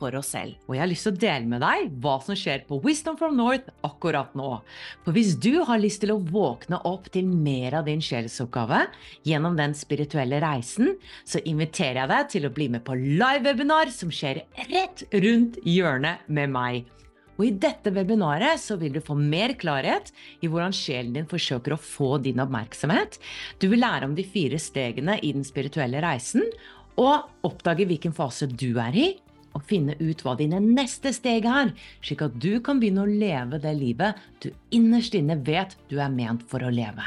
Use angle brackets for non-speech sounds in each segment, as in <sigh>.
for oss selv. Og jeg har lyst til å dele med deg hva som skjer på Wisdom from North akkurat nå. For hvis du har lyst til å våkne opp til mer av din sjelsoppgave gjennom den spirituelle reisen, så inviterer jeg deg til å bli med på live-webinar som skjer rett rundt hjørnet med meg. Og I dette webinaret så vil du få mer klarhet i hvordan sjelen din forsøker å få din oppmerksomhet. Du vil lære om de fire stegene i den spirituelle reisen, og oppdage hvilken fase du er i, og finne ut hva dine neste steg er, slik at du kan begynne å leve det livet du innerst inne vet du er ment for å leve.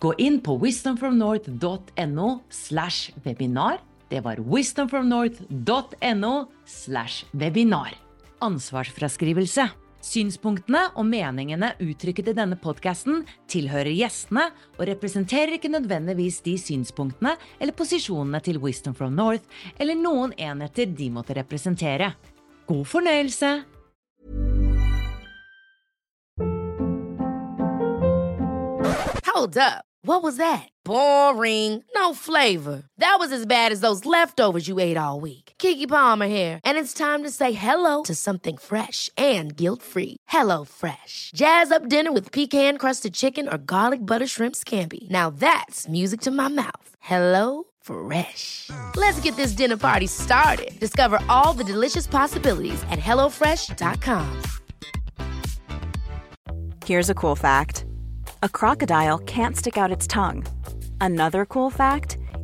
Gå inn på wisdomfromnorth.no slash webinar. Det var wisdomfromnorth.no slash webinar. Ansvarsfraskrivelse. Synspunktene og meningene uttrykket i denne podkasten tilhører gjestene og representerer ikke nødvendigvis de synspunktene eller posisjonene til Wisdom from North eller noen enheter de måtte representere. God fornøyelse! Hold up. What was that? Boring. No flavor. That was as bad as those leftovers you ate all week. Kiki Palmer here, and it's time to say hello to something fresh and guilt-free. Hello Fresh. Jazz up dinner with pecan-crusted chicken or garlic butter shrimp scampi. Now that's music to my mouth. Hello Fresh. Let's get this dinner party started. Discover all the delicious possibilities at hellofresh.com. Here's a cool fact a crocodile can't stick out its tongue. Another cool fact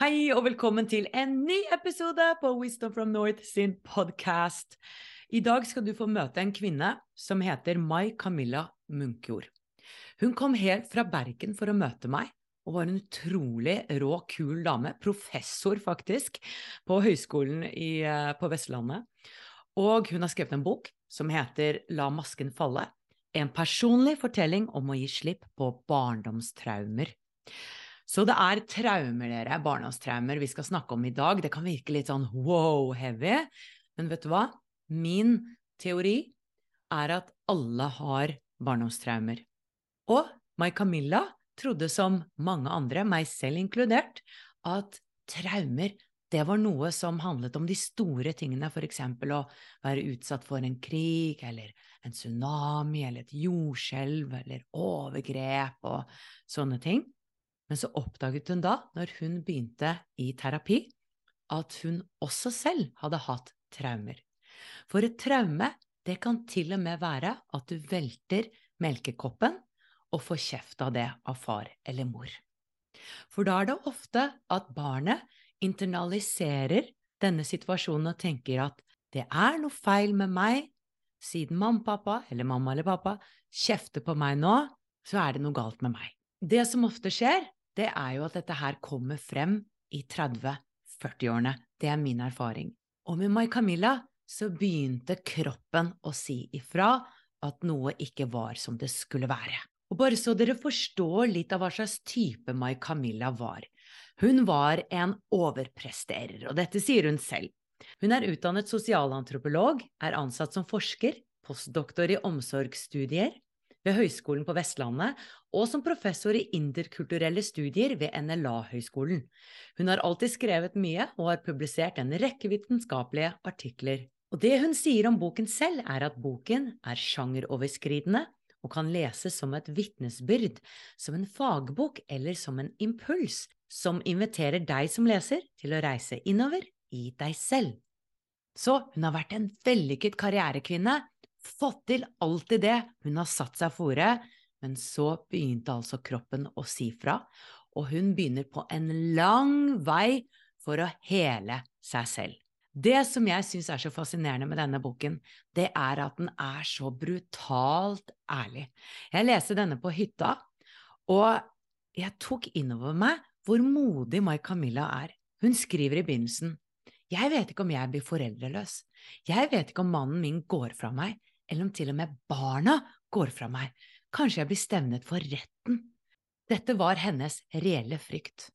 Hei og velkommen til en ny episode på Wisdom from North sin podcast. I dag skal du få møte en kvinne som heter Mai Camilla Munkjord. Hun kom helt fra Bergen for å møte meg, og var en utrolig rå, kul dame. Professor, faktisk, på Høgskolen i, eh, på Vestlandet. Og hun har skrevet en bok som heter La masken falle. En personlig fortelling om å gi slipp på barndomstraumer. Så det er traumer, dere, barndomstraumer, vi skal snakke om i dag. Det kan virke litt sånn wow-heavy, men vet du hva? Min teori er at alle har barndomstraumer. Og Mai Camilla trodde som mange andre, meg selv inkludert, at traumer det var noe som handlet om de store tingene, for eksempel å være utsatt for en krig, eller en tsunami, eller et jordskjelv, eller overgrep og sånne ting. Men så oppdaget hun da, når hun begynte i terapi, at hun også selv hadde hatt traumer. For et traume, det kan til og med være at du velter melkekoppen og får kjeft av det av far eller mor. For da er det ofte at barnet internaliserer denne situasjonen og tenker at det er noe feil med meg, siden mamma, pappa eller mamma eller pappa kjefter på meg nå, så er det noe galt med meg. Det som ofte skjer, det er jo at dette her kommer frem i 30-40-årene. Det er min erfaring. Og med Mai Camilla så begynte kroppen å si ifra at noe ikke var som det skulle være. Og bare så dere forstår litt av hva slags type Mai Camilla var. Hun var en overpresterer, og dette sier hun selv. Hun er utdannet sosialantropolog, er ansatt som forsker, postdoktor i omsorgsstudier, ved Høgskolen på Vestlandet og som professor i interkulturelle studier ved NLA-høgskolen. Hun har alltid skrevet mye og har publisert en rekke vitenskapelige artikler. Og det hun sier om boken selv, er at boken er sjangeroverskridende og kan leses som et vitnesbyrd, som en fagbok eller som en impuls som inviterer deg som leser til å reise innover i deg selv. Så hun har vært en vellykket karrierekvinne fått til alltid det hun har satt seg fore, men så begynte altså kroppen å si fra, og hun begynner på en lang vei for å hele seg selv. Det som jeg syns er så fascinerende med denne boken, det er at den er så brutalt ærlig. Jeg leste denne på hytta, og jeg tok innover meg hvor modig Mai Camilla er. Hun skriver i begynnelsen Jeg vet ikke om jeg blir foreldreløs. Jeg vet ikke om mannen min går fra meg, eller om til og med barna går fra meg. Kanskje jeg blir stevnet for retten. Dette var hennes reelle frykt.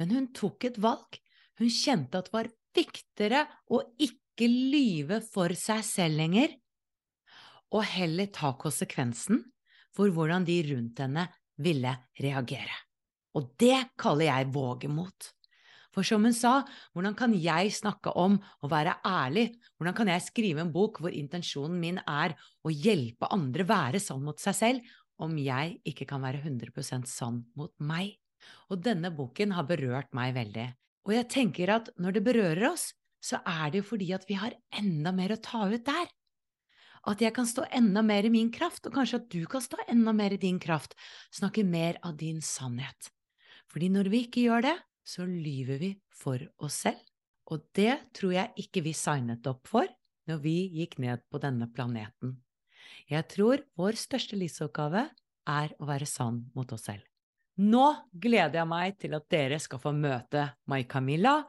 Men hun tok et valg. Hun kjente at det var viktigere å ikke lyve for seg selv lenger, og heller ta konsekvensen for hvordan de rundt henne ville reagere. Og det kaller jeg vågemot. For som hun sa, hvordan kan jeg snakke om å være ærlig, hvordan kan jeg skrive en bok hvor intensjonen min er å hjelpe andre være sann mot seg selv, om jeg ikke kan være 100% sann mot meg? Og denne boken har berørt meg veldig. Og jeg tenker at når det berører oss, så er det jo fordi at vi har enda mer å ta ut der. At jeg kan stå enda mer i min kraft, og kanskje at du kan stå enda mer i din kraft, snakke mer av din sannhet. Fordi når vi ikke gjør det, så lyver vi for oss selv, og det tror jeg ikke vi signet opp for når vi gikk ned på denne planeten. Jeg tror vår største livsoppgave er å være sann mot oss selv. Nå gleder jeg meg til at dere skal få møte Mai Camilla.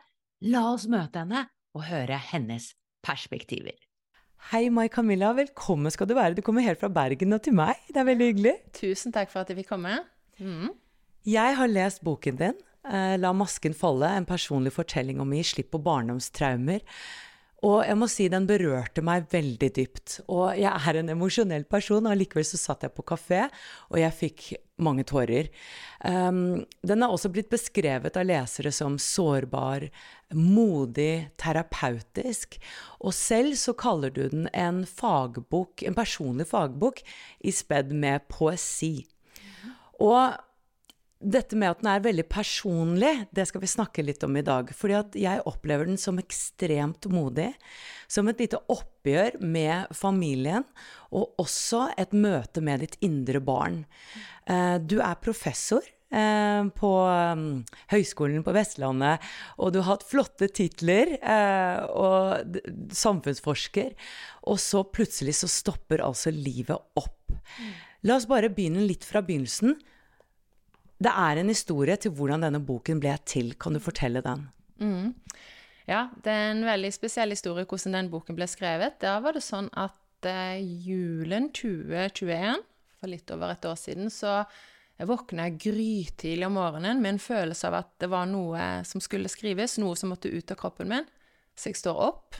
La oss møte henne og høre hennes perspektiver. Hei, Mai Camilla. Velkommen skal du være. Du kommer helt fra Bergen og til meg. Det er veldig hyggelig. Tusen takk for at jeg fikk komme. Mm. Jeg har lest boken din, 'La masken falle', en personlig fortelling om å gi slipp på barndomstraumer. Og jeg må si den berørte meg veldig dypt. Og jeg er en emosjonell person, og likevel så satt jeg på kafé, og jeg fikk mange tårer. Um, den er også blitt beskrevet av lesere som sårbar, modig, terapeutisk. Og selv så kaller du den en fagbok, en personlig fagbok, i spedd med poesi. Og dette med at den er veldig personlig, det skal vi snakke litt om i dag. Fordi at jeg opplever den som ekstremt modig. Som et lite oppgjør med familien, og også et møte med ditt indre barn. Eh, du er professor. Eh, på um, Høgskolen på Vestlandet, og du har hatt flotte titler, eh, og samfunnsforsker, og så plutselig så stopper altså livet opp. Mm. La oss bare begynne litt fra begynnelsen. Det er en historie til hvordan denne boken ble til. Kan du fortelle den? Mm. Ja, det er en veldig spesiell historie hvordan den boken ble skrevet. Da var det sånn at eh, julen 2021, for litt over et år siden, så jeg våkna grytidlig om morgenen med en følelse av at det var noe som skulle skrives, noe som måtte ut av kroppen min. Så jeg står opp,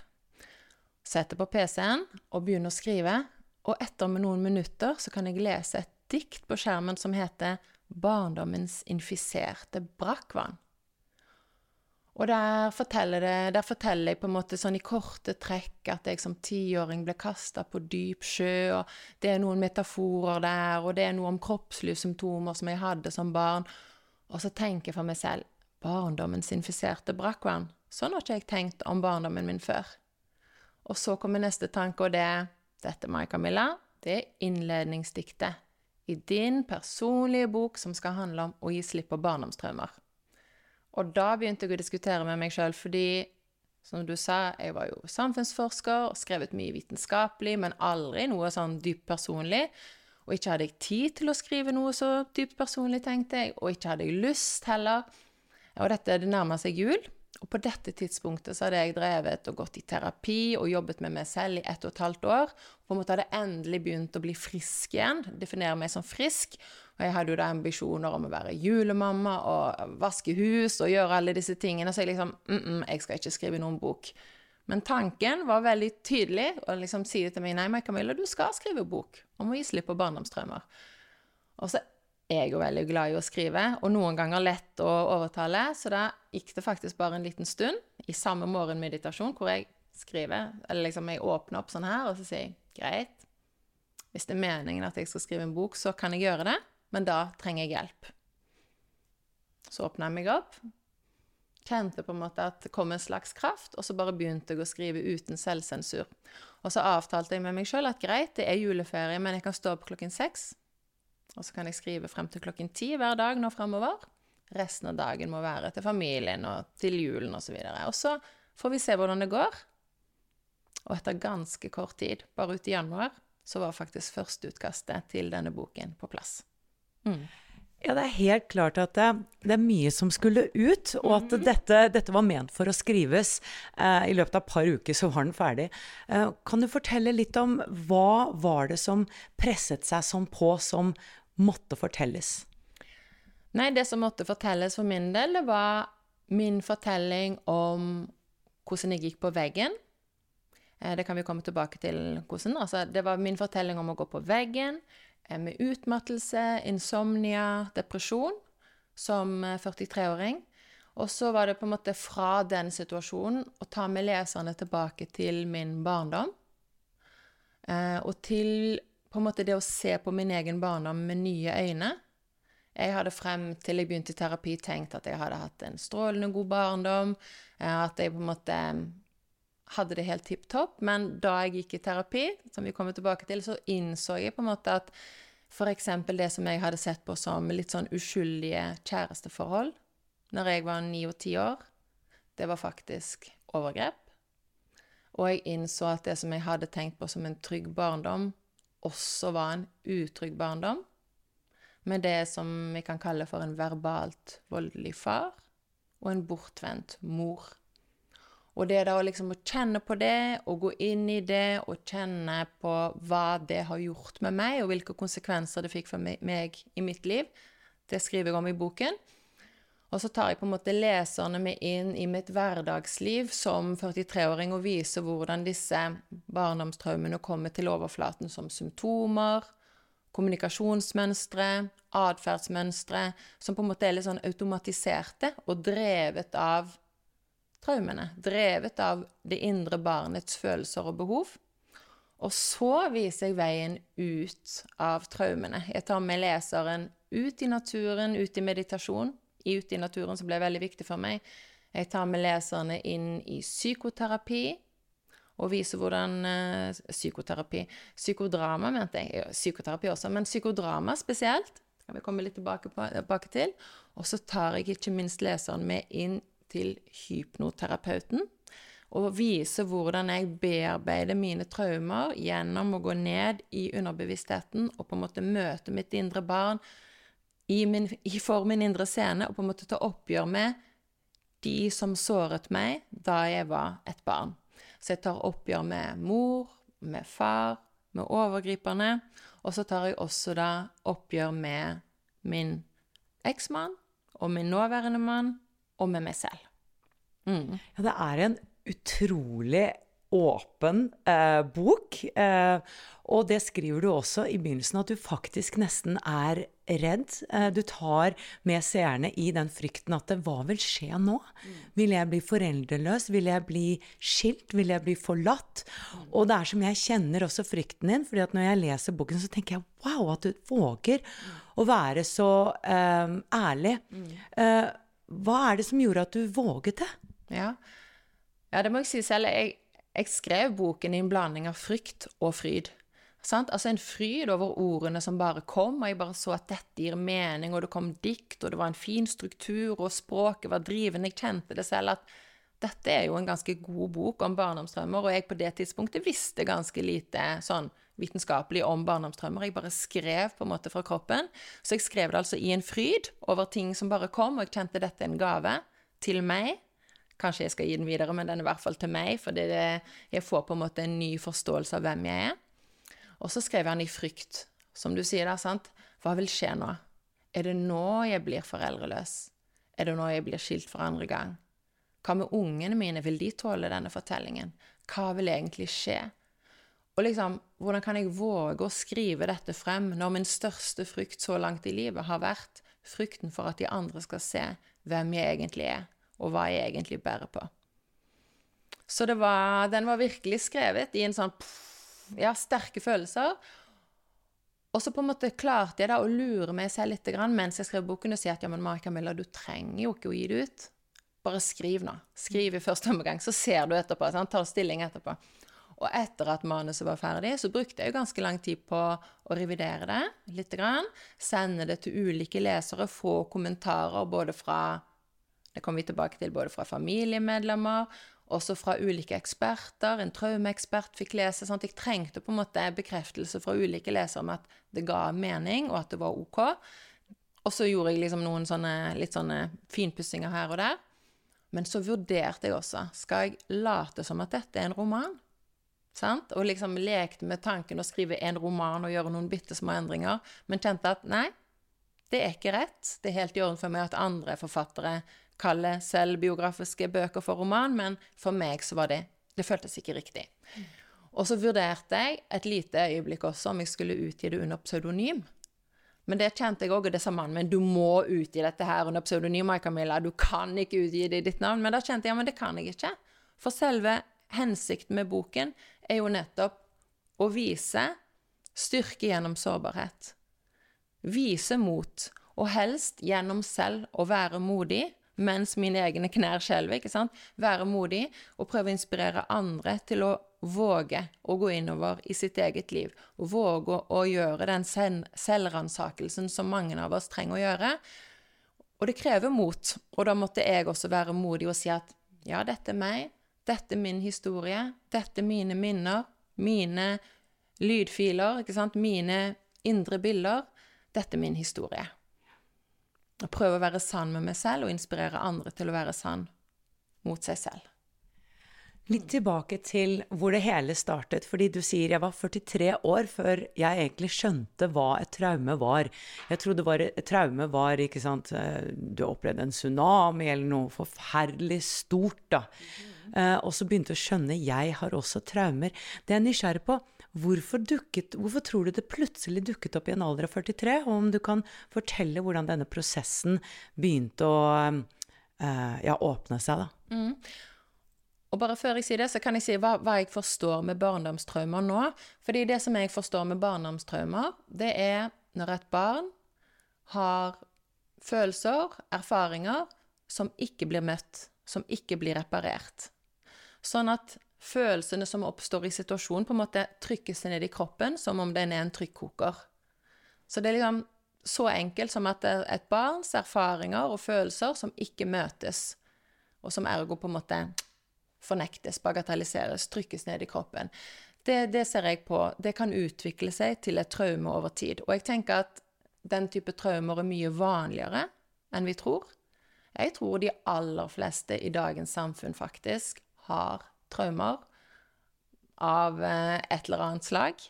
setter på PC-en og begynner å skrive. Og etter med noen minutter så kan jeg lese et dikt på skjermen som heter barndommens infiserte brakkvann. Og der forteller, det, der forteller jeg på en måte sånn i korte trekk at jeg som tiåring ble kasta på dyp sjø, og det er noen metaforer der, og det er noe om kroppslige symptomer som jeg hadde som barn. Og så tenker jeg for meg selv barndommens infiserte brakkvann. Sånn har ikke jeg tenkt om barndommen min før. Og så kommer neste tanke, og det Dette, Mai Camilla, det er innledningsdiktet i din personlige bok som skal handle om å gi slipp på barndomstraumer. Og da begynte jeg å diskutere med meg sjøl, fordi som du sa, jeg var jo samfunnsforsker og skrevet mye vitenskapelig, men aldri noe sånn dypt personlig. Og ikke hadde jeg tid til å skrive noe så dypt personlig, tenkte jeg, og ikke hadde jeg lyst heller. Og dette det nærmer seg jul, og på dette tidspunktet så hadde jeg drevet og gått i terapi og jobbet med meg selv i ett og et halvt år. På en måte hadde jeg endelig begynt å bli frisk igjen, definere meg som frisk. Og jeg hadde jo da ambisjoner om å være julemamma og vaske hus og gjøre alle disse tingene. Så jeg liksom mm -mm, jeg skal ikke skrive noen bok. Men tanken var veldig tydelig, og liksom sier til meg nei, Mai Camilla, du skal skrive bok om å gi slipp på barndomstraumer. Og så er jeg jo veldig glad i å skrive, og noen ganger lett å overtale, så da gikk det faktisk bare en liten stund, i samme morgenmeditasjon, hvor jeg skriver, eller liksom jeg åpner opp sånn her, og så sier jeg greit, hvis det er meningen at jeg skal skrive en bok, så kan jeg gjøre det, men da trenger jeg hjelp. Så åpna jeg meg opp, kjente på en måte at det kom en slags kraft, og så bare begynte jeg å skrive uten selvsensur. Og så avtalte jeg med meg sjøl at greit, det er juleferie, men jeg kan stå opp klokken seks. Og så kan jeg skrive frem til klokken ti hver dag nå fremover. Resten av dagen må være til familien og til julen osv. Og, så og så får vi se hvordan det går. Og etter ganske kort tid, bare ut i januar, så var faktisk førsteutkastet til denne boken på plass. Mm. Ja, det er helt klart at det, det, er mye som skulle ut, og at mm. dette, dette, var ment for å skrives. Eh, I løpet av et par uker så var den ferdig. Eh, kan du fortelle litt om hva var det som presset seg sånn på, som måtte fortelles? Nei, det som måtte fortelles for min del, det var min fortelling om hvordan jeg gikk på veggen. Eh, det kan vi komme tilbake til hvordan. Altså, det var min fortelling om å gå på veggen Eh, med utmattelse, insomnia, depresjon som 43-åring. Eh, og så var det på en måte fra den situasjonen å ta med leserne tilbake til min barndom. Og til på en måte det å se på min egen barndom med nye øyne. Jeg hadde frem til jeg begynte i terapi, tenkt at jeg hadde hatt en strålende god barndom. At jeg på en måte hadde det helt tipp topp. Men da jeg gikk i terapi, som vi kommer tilbake til, så innså jeg på en måte at f.eks. det som jeg hadde sett på som litt sånn uskyldige kjæresteforhold når jeg var ni og ti år, det var faktisk overgrep. Og jeg innså at det som jeg hadde tenkt på som en trygg barndom, også var en utrygg barndom. Med det som vi kan kalle for en verbalt voldelig far og en bortvendt mor. Og det da å liksom kjenne på det, og gå inn i det, og kjenne på hva det har gjort med meg, og hvilke konsekvenser det fikk for meg i mitt liv, det skriver jeg om i boken. Og så tar jeg på en måte leserne med inn i mitt hverdagsliv som 43-åring og viser hvordan disse barndomstraumene kommer til overflaten som symptomer, kommunikasjonsmønstre, atferdsmønstre, som på en måte er litt sånn automatiserte og drevet av traumene, drevet av det indre barnets følelser og behov. Og så viser jeg veien ut av traumene. Jeg tar med leseren ut i naturen, ut i meditasjon. Ut i naturen, som ble veldig viktig for meg. Jeg tar med leserne inn i psykoterapi og viser hvordan uh, Psykoterapi Psykodrama, mente jeg. Psykoterapi også, men psykodrama spesielt. kan vi komme litt tilbake, på, tilbake til. Og så tar jeg ikke minst leseren med inn til hypnoterapeuten og vise hvordan jeg bearbeider mine traumer gjennom å gå ned i underbevisstheten og på en måte møte mitt indre barn i min, for min indre scene og på en måte ta oppgjør med de som såret meg da jeg var et barn. Så jeg tar oppgjør med mor, med far, med overgriperne. Og så tar jeg også da oppgjør med min eksmann og min nåværende mann og med meg selv. Mm. Ja, det er en utrolig åpen eh, bok. Eh, og det skriver du også i begynnelsen, at du faktisk nesten er redd. Eh, du tar med seerne i den frykten at hva vil skje nå? Vil jeg bli foreldreløs? Vil jeg bli skilt? Vil jeg bli forlatt? Og det er som jeg kjenner også frykten din, fordi at når jeg leser boken, så tenker jeg wow, at du våger å være så eh, ærlig. Eh, hva er det som gjorde at du våget det? Ja, ja det må jeg si selv. Jeg, jeg skrev boken i en blanding av frykt og fryd. Sant? Altså en fryd over ordene som bare kom, og jeg bare så at dette gir mening, og det kom dikt, og det var en fin struktur, og språket var drivende. Jeg kjente det selv at dette er jo en ganske god bok om barndomstraumer, og jeg på det tidspunktet visste ganske lite sånn vitenskapelig om barndomstraumer. Jeg bare skrev på en måte fra kroppen. Så jeg skrev det altså i en fryd over ting som bare kom, og jeg kjente dette en gave til meg. Kanskje jeg skal gi den videre, men den er i hvert fall til meg, for jeg får på en måte en ny forståelse av hvem jeg er. Og så skrev han i frykt, som du sier da, sant. Hva vil skje nå? Er det nå jeg blir foreldreløs? Er det nå jeg blir skilt for andre gang? Hva med ungene mine, vil de tåle denne fortellingen? Hva vil egentlig skje? Og liksom, hvordan kan jeg våge å skrive dette frem når min største frykt så langt i livet har vært frykten for at de andre skal se hvem jeg egentlig er, og hva jeg egentlig bærer på. Så var, den var virkelig skrevet i en sånn pff, ja, sterke følelser. Og så på en måte klarte jeg da å lure meg selv litt mens jeg skrev boken, og si at ja, men Mari Camilla, du trenger jo ikke å gi det ut. Bare skriv nå. Skriv i første omgang, så ser du etterpå. Sant? Tar stilling etterpå. Og etter at manuset var ferdig, så brukte jeg jo ganske lang tid på å revidere det litt. Grann, sende det til ulike lesere, få kommentarer både fra Det kommer vi tilbake til, både fra familiemedlemmer også fra ulike eksperter. En traumeekspert fikk lese. Sant? Jeg trengte på en måte bekreftelse fra ulike lesere om at det ga mening, og at det var OK. Og så gjorde jeg liksom noen sånne litt sånne finpussinger her og der. Men så vurderte jeg også skal jeg late som at dette er en roman. Sant? Og liksom lekte med tanken å skrive en roman og gjøre noen bitte små endringer, men kjente at nei, det er ikke rett. Det er helt i orden for meg at andre forfattere kaller selvbiografiske bøker for roman, men for meg så var det Det føltes ikke riktig. Og så vurderte jeg et lite øyeblikk også om jeg skulle utgi det under pseudonym. Men det kjente jeg òg, og det sa mannen min. Du må utgi dette her under pseudonym, Camilla. Du kan ikke utgi det i ditt navn. Men da kjente jeg ja, men det kan jeg ikke. For selve hensikten med boken er jo nettopp å vise styrke gjennom sårbarhet. Vise mot, og helst gjennom selv å være modig mens mine egne knær skjelver. ikke sant? Være modig og prøve å inspirere andre til å våge å gå innover i sitt eget liv. Og Våge å gjøre den selvransakelsen som mange av oss trenger å gjøre. Og det krever mot, og da måtte jeg også være modig og si at ja, dette er meg, dette er min historie, dette er mine minner, mine lydfiler, ikke sant, mine indre bilder. Dette er min historie. Prøve å være sann med meg selv og inspirere andre til å være sann mot seg selv. Litt tilbake til hvor det hele startet, fordi du sier jeg var 43 år før jeg egentlig skjønte hva et traume var. Jeg trodde var, et traume var ikke sant, eh, du opplevde en tsunami eller noe forferdelig stort, da. Uh, og så begynte jeg å skjønne jeg har også traumer. Det jeg er nysgjerrig på, Hvorfor, dukket, hvorfor, tror du det plutselig dukket opp i en alder av 43? Og om du kan fortelle hvordan denne prosessen begynte å uh, ja, åpne seg, da. Mm. Og bare før jeg sier det, så kan jeg si hva, hva jeg forstår med barndomstraumer nå. Fordi det som jeg forstår med barndomstraumer, det er når et barn har følelser, erfaringer, som ikke blir møtt, som ikke blir reparert. Sånn at følelsene som oppstår i situasjonen, på en måte trykkes ned i kroppen som om den er en trykkoker. Så det er liksom så enkelt som at et barns erfaringer og følelser som ikke møtes, og som ergo på en måte fornektes, bagatelliseres, trykkes ned i kroppen. Det, det ser jeg på. Det kan utvikle seg til et traume over tid. Og jeg tenker at den type traumer er mye vanligere enn vi tror. Jeg tror de aller fleste i dagens samfunn faktisk har traumer av eh, et eller annet slag.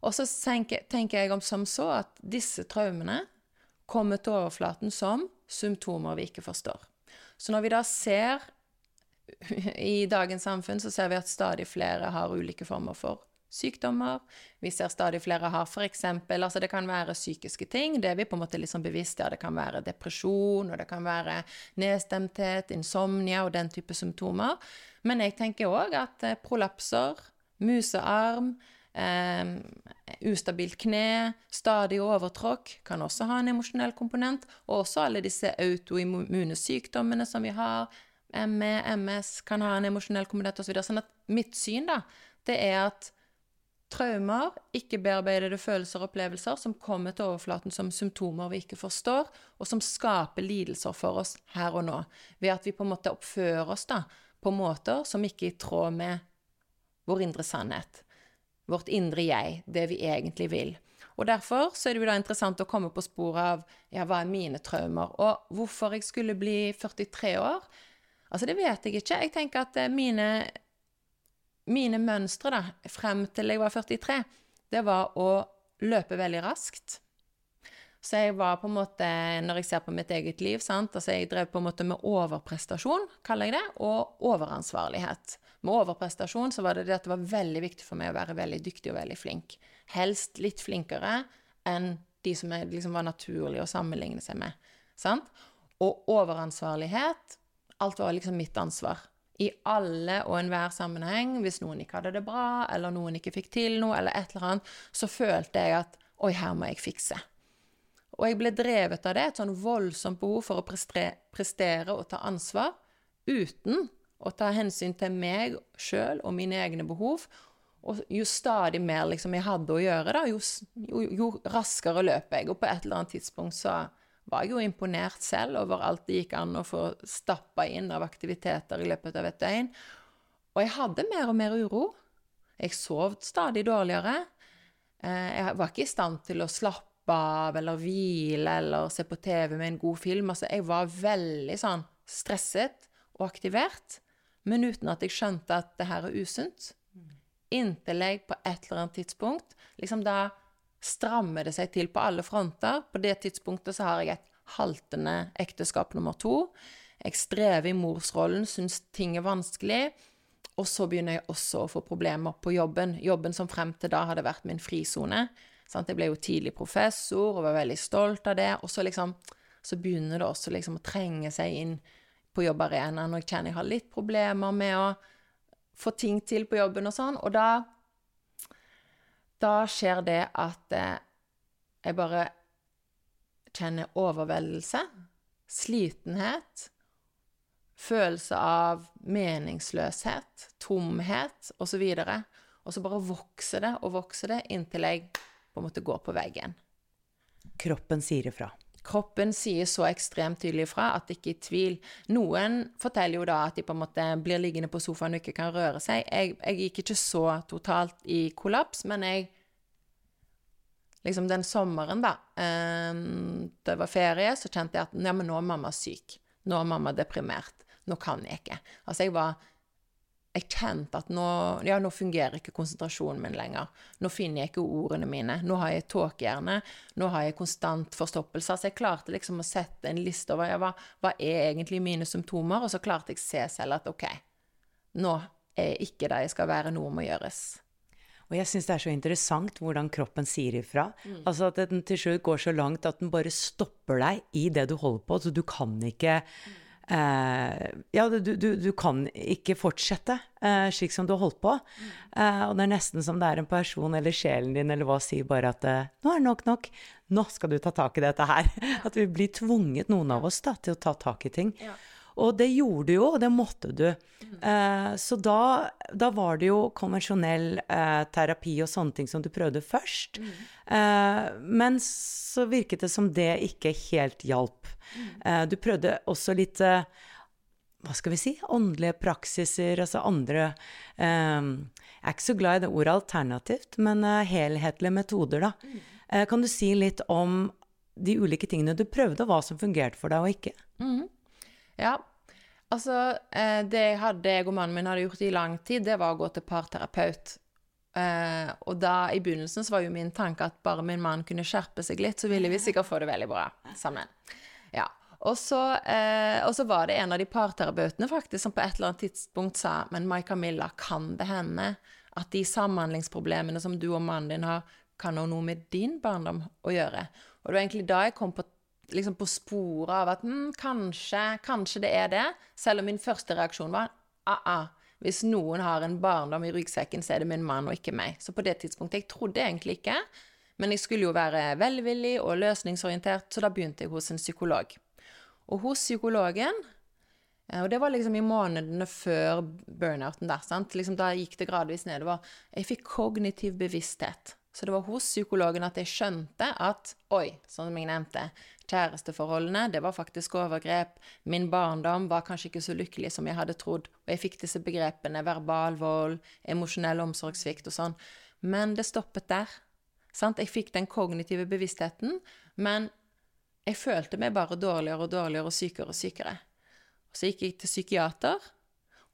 Og så tenker, jeg om som så at disse traumene kommer til overflaten som symptomer vi ikke forstår. Så når vi da ser i dagens samfunn, så ser vi at stadig flere har ulike former for sykdommer. Vi ser stadig flere har f.eks. Altså det kan være psykiske ting, det er vi på en måte liksom bevisste av. det kan være depresjon, og det kan være nedstemthet, insomnia og den type symptomer. Men jeg tenker òg at eh, prolapser, musearm, eh, ustabilt kne, stadig overtråkk kan også ha en emosjonell komponent. Og også alle disse autoimmune sykdommene som vi har. ME, MS kan ha en emosjonell komponent osv. Så sånn at mitt syn da, det er at traumer, ikke-bearbeidede følelser og opplevelser som kommer til overflaten som symptomer vi ikke forstår, og som skaper lidelser for oss her og nå, ved at vi på en måte oppfører oss da, på måter som ikke er i tråd med vår indre sannhet, vårt indre jeg, det vi egentlig vil. Og Derfor så er det jo da interessant å komme på sporet av ja, hva er mine traumer, og hvorfor jeg skulle bli 43 år. Altså, det vet jeg ikke. Jeg tenker at eh, mine, mine mønstre da, frem til jeg var 43, det var å løpe veldig raskt. Så jeg var på en måte, når jeg ser på mitt eget liv sant? altså Jeg drev på en måte med overprestasjon, kaller jeg det, og overansvarlighet. Med overprestasjon så var det det at det var veldig viktig for meg å være veldig dyktig og veldig flink. Helst litt flinkere enn de som liksom var naturlig å sammenligne seg med. Sant? Og overansvarlighet Alt var liksom mitt ansvar. I alle og enhver sammenheng, hvis noen ikke hadde det bra, eller noen ikke fikk til noe, eller et eller annet, så følte jeg at Oi, her må jeg fikse. Og jeg ble drevet av det, et sånn voldsomt behov for å prestere og ta ansvar, uten å ta hensyn til meg sjøl og mine egne behov. Og jo stadig mer liksom, jeg hadde å gjøre, da, jo, jo, jo, raskere løp jeg. Og på et eller annet tidspunkt så var jeg jo imponert selv over alt det gikk an å få stappa inn av aktiviteter i løpet av et døgn. Og jeg hadde mer og mer uro. Jeg sov stadig dårligere. Eh, jeg var ikke i stand til å slappe av eller hvile eller se på TV med en god film. Altså, jeg var veldig sånn stresset og aktivert, men uten at jeg skjønte at det her er usunt. Inntil jeg på et eller annet tidspunkt liksom Da strammer det seg til på alle fronter. På det tidspunktet så har jeg et haltende ekteskap nummer to. Jeg strever i morsrollen, syns ting er vanskelig. Og så begynner jeg også å få problemer på jobben. Jobben som frem til da hadde vært min frisone. Jeg ble jo tidlig professor og var veldig stolt av det. Og så liksom så begynner det også liksom å trenge seg inn på jobbarenaen, og jeg kjenner jeg har litt problemer med å få ting til på jobben og sånn. Og da Da skjer det at eh, jeg bare kjenner overveldelse, slitenhet, følelse av meningsløshet, tomhet osv. Og, og så bare vokser det og vokser det inntil jeg på en måte går på veggen. Kroppen sier ifra. Kroppen sier så ekstremt tydelig ifra at det ikke er tvil. Noen forteller jo da at de på en måte blir liggende på sofaen og ikke kan røre seg. Jeg, jeg gikk ikke så totalt i kollaps, men jeg Liksom den sommeren, da, um, det var ferie, så kjente jeg at ja, men nå er mamma syk. Nå er mamma deprimert. Nå kan jeg ikke. Altså, jeg var jeg kjente at nå, ja, nå fungerer ikke konsentrasjonen min lenger. Nå finner jeg ikke ordene mine. Nå har jeg tåkehjerne. Nå har jeg konstant forstoppelse. Så jeg klarte liksom å sette en liste over ja, hva, hva er egentlig mine symptomer, og så klarte jeg å se selv at OK, nå er jeg ikke der jeg skal være. Noe må gjøres. Og jeg syns det er så interessant hvordan kroppen sier ifra. Mm. Altså at den til slutt går så langt at den bare stopper deg i det du holder på. Så du kan ikke mm Ja, du, du, du, kan ikke fortsette eh, slik som du har holdt på. Eh, og det er nesten som det er en person eller sjelen din eller hva sier bare at eh, 'Nå er det nok nok. Nå skal du ta tak i dette her.' <laughs> At vi blir tvunget, noen av oss, da, til å ta tak i ting. Ja. Og det gjorde du jo, og det måtte du. Eh, så da, da, var det jo konvensjonell eh, terapi og sånne ting som du prøvde først. Mm. Eh, men så virket det som det ikke helt hjalp. Mm. du prøvde også litt eh, hva skal vi si, åndelige praksiser, altså andre eh, Jeg er ikke så glad i det ordet alternativt, men eh, helhetlige metoder, da. Mm. Eh, kan du si litt om de ulike tingene du prøvde, og hva som fungerte for deg og ikke? Mm. Ja, altså eh, Det jeg, hadde, jeg og mannen min hadde gjort i lang tid, det var å gå til parterapeut. Eh, og da, i begynnelsen, så var jo min tanke at bare min mann kunne skjerpe seg litt, så ville vi sikkert få det veldig bra sammen. Ja. Eh, og så, var det en av de parterapeutene faktisk som på et eller annet tidspunkt sa Men Mai Camilla, kan det hende at de samhandlingsproblemene som du og mannen din har, kan ha noe med din barndom å gjøre? Og det var egentlig da jeg kom på liksom på sporet av at hm, kanskje, kanskje det er det. Selv om min første reaksjon var ah-ah. Hvis noen har en barndom i ryggsekken, så er det min mann og ikke meg. Så på det tidspunktet Jeg trodde egentlig ikke. Men jeg skulle jo være velvillig og løsningsorientert, så da begynte jeg hos en psykolog. Og hos psykologen eh, og det var liksom i månedene før burnouten der. sant? Liksom Da gikk det gradvis nedover. Jeg fikk kognitiv bevissthet. Så det var hos psykologen at jeg skjønte at oi, som jeg nevnte, kjæresteforholdene, det var faktisk overgrep. Min barndom var kanskje ikke så lykkelig som jeg hadde trodd. Og jeg fikk disse begrepene verbal vold, emosjonell omsorgssvikt og sånn. Men det stoppet der. Sant? Jeg fikk den kognitive bevisstheten, men jeg følte meg bare dårligere og dårligere og sykere og sykere. Og så gikk jeg til psykiater,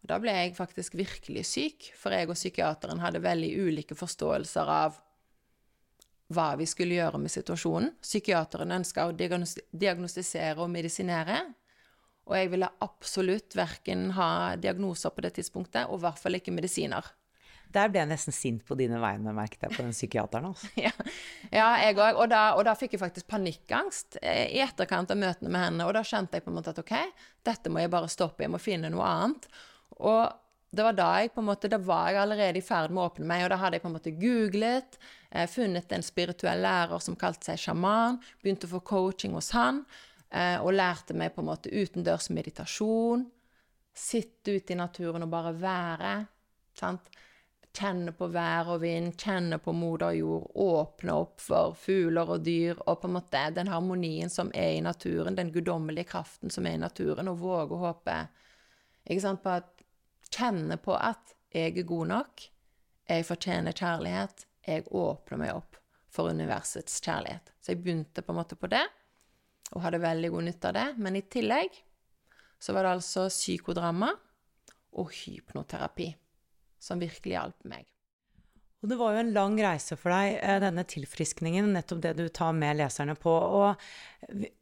og da ble jeg faktisk virkelig syk, for jeg og psykiateren hadde veldig ulike forståelser av hva vi skulle gjøre med situasjonen. Psykiateren ønska å diagnostisere og medisinere. Og jeg ville absolutt verken ha diagnoser på det tidspunktet, og i hvert fall ikke medisiner. Der ble jeg nesten sint på dine vegne, merket jeg på den psykiateren. Altså. <laughs> ja. ja, jeg òg. Og, og, da fikk jeg faktisk panikkangst eh, i etterkant av møtene med henne. Og da skjønte jeg på en måte at OK, dette må jeg bare stoppe, jeg må finne noe annet. Og det var da jeg på en måte, da var jeg allerede i ferd med å åpne meg, og da hadde jeg på en måte googlet, eh, funnet en spirituell lærer som kalte seg sjaman, begynte å få coaching hos han, eh, og lærte meg på en måte utendørs meditasjon. Sitte ute i naturen og bare være. sant? Kjenne på vær og vind, kjenne på moder jord, åpne opp for fugler og dyr, og på en måte den harmonien som er i naturen, den guddommelige kraften som er i naturen, og våge å håpe ikke sant, på at kjenne på at jeg er god nok, jeg fortjener kjærlighet, jeg åpner meg opp for universets kjærlighet. Så jeg begynte på en måte på det, og hadde veldig god nytte av det. Men i tillegg så var det altså psykodrama og hypnoterapi som virkelig hjalp meg. Og det var jo en lang reise for deg, eh, denne tilfriskningen, nettopp det du tar med leserne på. Og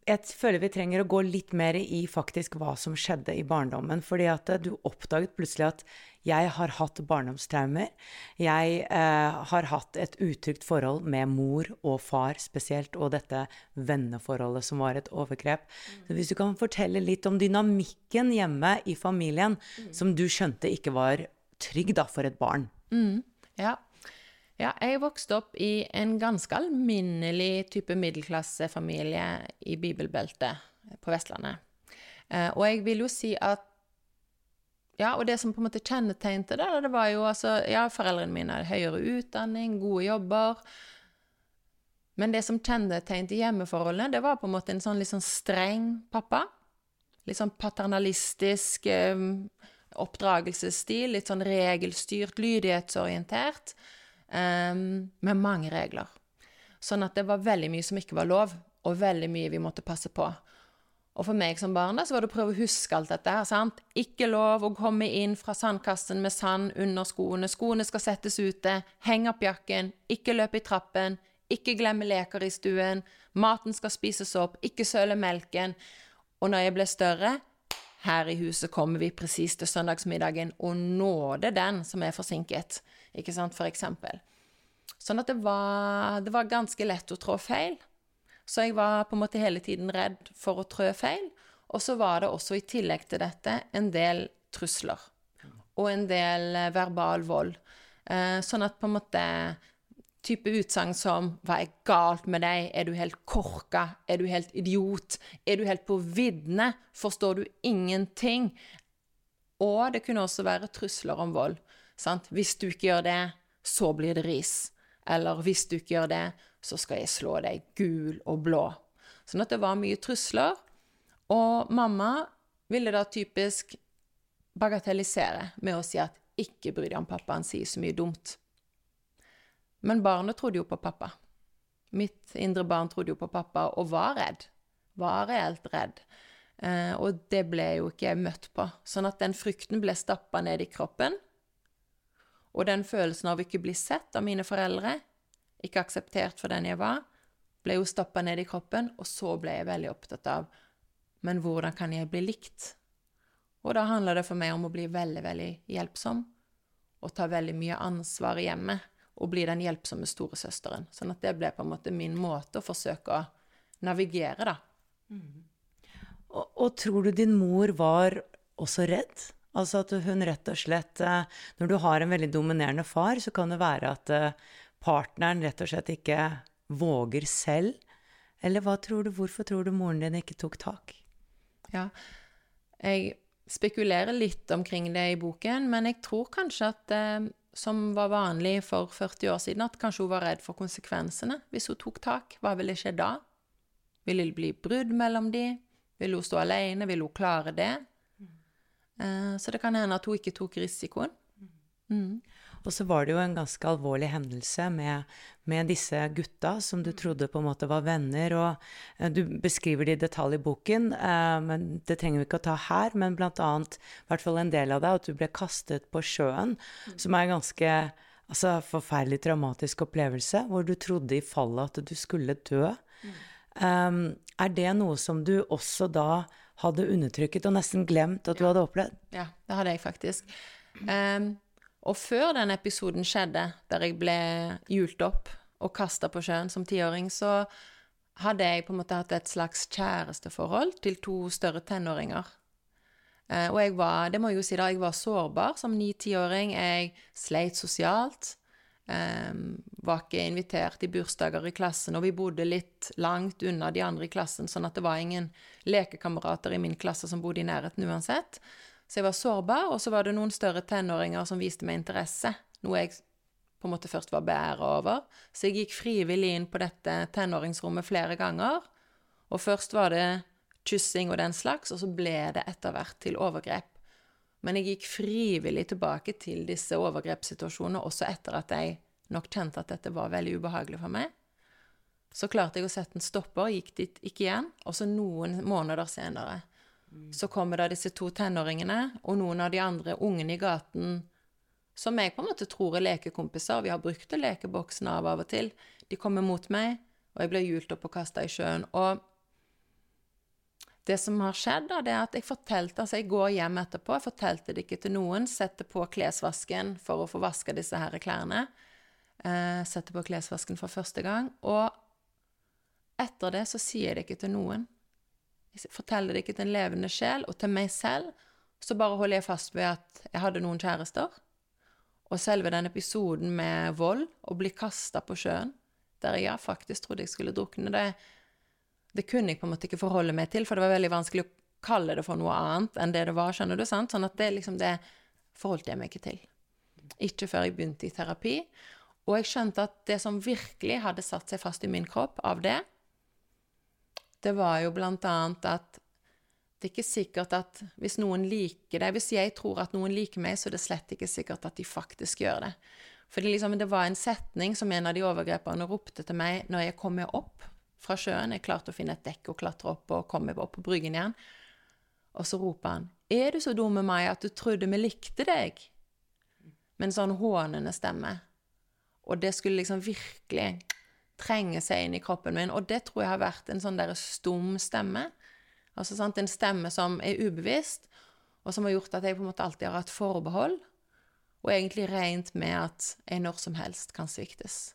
jeg føler vi trenger å gå litt mer i faktisk hva som skjedde i barndommen. Fordi at du oppdaget plutselig at jeg har hatt barndomstraumer. Jeg eh, har hatt et utrygt forhold med mor og far spesielt, og dette venneforholdet som var et overgrep. Så hvis du kan fortelle litt om dynamikken hjemme i familien, mm. som du skjønte ikke var trygg da for et barn. Mm. Ja, ja, jeg vokste opp i en ganske alminnelig type middelklassefamilie i bibelbeltet på Vestlandet. Eh, og jeg vil jo si at Ja, og det som på en måte kjennetegnte det, det var jo altså Ja, foreldrene mine hadde høyere utdanning, gode jobber. Men det som kjennetegnet hjemmeforholdene, det var på en måte en sånn litt sånn streng pappa. Litt sånn paternalistisk eh, oppdragelsesstil. Litt sånn regelstyrt, lydighetsorientert um, med mange regler. Sånn at det var veldig mye som ikke var lov, og veldig mye vi måtte passe på. Og for meg som barn da, så var det å prøve å huske alt dette. her, sant? Ikke lov å komme inn fra sandkassen med sand under skoene. Skoene skal settes ute. Heng opp jakken. Ikke løp i trappen. Ikke glemme leker i stuen. Maten skal spises opp. Ikke søle melken. Og når jeg ble større, her i huset kommer vi presis til søndagsmiddagen, og nå det den som er forsinket ikke sant, for eksempel. Sånn at det var, det var ganske lett å trå feil. Så jeg var på en måte hele tiden redd for å trø feil. Og så var det også i tillegg til dette en del trusler. Og en del eh, verbal vold. Eh, sånn at på en måte type utsagn som 'Hva er galt med deg? Er du helt korka? Er du helt idiot? Er du helt på viddene? Forstår du ingenting?' Og det kunne også være trusler om vold. Sant? Hvis du ikke gjør det, så blir det ris. Eller hvis du ikke gjør det, så skal jeg slå deg gul og blå. Sånn at det var mye trusler. Og mamma ville da typisk bagatellisere med å si at 'ikke bry deg om pappa, han sier så mye dumt'. Men barnet trodde jo på pappa. Mitt indre barn trodde jo på pappa og var redd. Var reelt redd. Eh, og det ble jo ikke jeg møtt på. Sånn at den frykten ble stappa ned i kroppen. Og den følelsen av ikke bli sett av mine foreldre, ikke akseptert for den jeg var, ble jo stappa ned i kroppen, og så ble jeg veldig opptatt av Men hvordan kan jeg bli likt? Og da handler det for meg om å bli veldig, veldig hjelpsom, og ta veldig mye ansvar i hjemmet, og bli den hjelpsomme storesøsteren. Sånn at det ble på en måte min måte å forsøke å navigere, da. Mm. Og, og tror du din mor var også redd? Altså at hun rett og slett eh, Når du har en veldig dominerende far, så kan det være at eh, partneren rett og slett ikke våger selv. Eller hva tror du, hvorfor tror du moren din ikke tok tak? Ja, jeg spekulerer litt omkring det i boken, men jeg tror kanskje at eh, som var vanlig for 40 år siden, at kanskje hun var redd for konsekvensene hvis hun tok tak. Hva ville skje da? Ville det bli brudd mellom de? Ville hun stå alene? Ville hun klare det? Eh, så det kan hende at hun ikke tok risikoen. Mm. Og så var det jo en ganske alvorlig hendelse med, med, disse gutta som du trodde på en måte var venner. og uh, Du beskriver det i detalj i boken, eh, men det trenger vi ikke å ta her. Men blant annet, i hvert fall en del av det, at du ble kastet på sjøen, mm. som er en ganske altså, forferdelig traumatisk opplevelse, hvor du trodde i fallet at du skulle dø. Mm. Um, er det noe som du også da hadde undertrykket og nesten glemt at du hadde opplevd? Ja, det hadde jeg faktisk. Um, og før den episoden skjedde, der jeg ble hjult opp og kasta på sjøen som tiåring, så hadde jeg på en måte hatt et slags kjæresteforhold til to større tenåringer. Uh, og jeg var, det må jeg jo si da, jeg var sårbar som ni-tiåring. Jeg sleit sosialt. Um, var ikke invitert i bursdager i klassen, og vi bodde litt langt unna de andre i klassen, sånn at det var ingen lekekamerater i min klasse som bodde i nærheten uansett. Så jeg var sårbar, og så var det noen større tenåringer som viste meg interesse, noe jeg på en måte først var beæra over. Så jeg gikk frivillig inn på dette tenåringsrommet flere ganger, og først var det kyssing og den slags, og så ble det etter hvert til overgrep. Men jeg gikk frivillig tilbake til disse overgrepssituasjonene også etter at jeg nok kjente at dette var veldig ubehagelig for meg. Så klarte jeg å sette en stopper, gikk dit ikke igjen. Og så noen måneder senere så kommer da disse to tenåringene og noen av de andre ungene i gaten som jeg på en måte tror er lekekompiser. Vi har brukt lekeboksen av av og til. De kommer mot meg, og jeg blir hjult opp og kasta i sjøen. Og det som har skjedd, da, det er at jeg fortalte Altså, jeg går hjem etterpå, jeg fortalte det ikke til noen. Setter på klesvasken for å få vaska disse her klærne. Eh, setter på klesvasken for første gang. Og etter det så sier jeg det ikke til noen. Jeg forteller det ikke til en levende sjel, og til meg selv så bare holder jeg fast ved at jeg hadde noen kjærester. Og selve den episoden med vold, å bli kasta på sjøen, der jeg ja, faktisk trodde jeg skulle drukne, det, det kunne jeg på en måte ikke forholde meg til, for det var veldig vanskelig å kalle det for noe annet enn det det var, skjønner du, sant? Sånn at det liksom det forholdt jeg meg ikke til. Ikke før jeg begynte i terapi. Og jeg skjønte at det som virkelig hadde satt seg fast i min kropp av det, det var jo blant annet at det er ikke sikkert at hvis noen liker det Hvis jeg tror at noen liker meg, så er det slett ikke sikkert at de faktisk gjør det. Fordi liksom, det var en setning som en av de overgreperne ropte til meg når jeg kom meg opp fra sjøen. Jeg klarte å finne et dekk og klatre opp og komme opp på bryggen igjen. Og så roper han, 'Er du så dum med meg at du trodde vi likte deg?' Med en sånn hånende stemme. Og det skulle liksom virkelig trenge seg inn i kroppen min. Og det tror jeg har vært en sånn derre stum stemme. Altså sant, en stemme som er ubevisst, og som har gjort at jeg på en måte alltid har hatt forbehold, og egentlig rent med at jeg når som helst kan sviktes.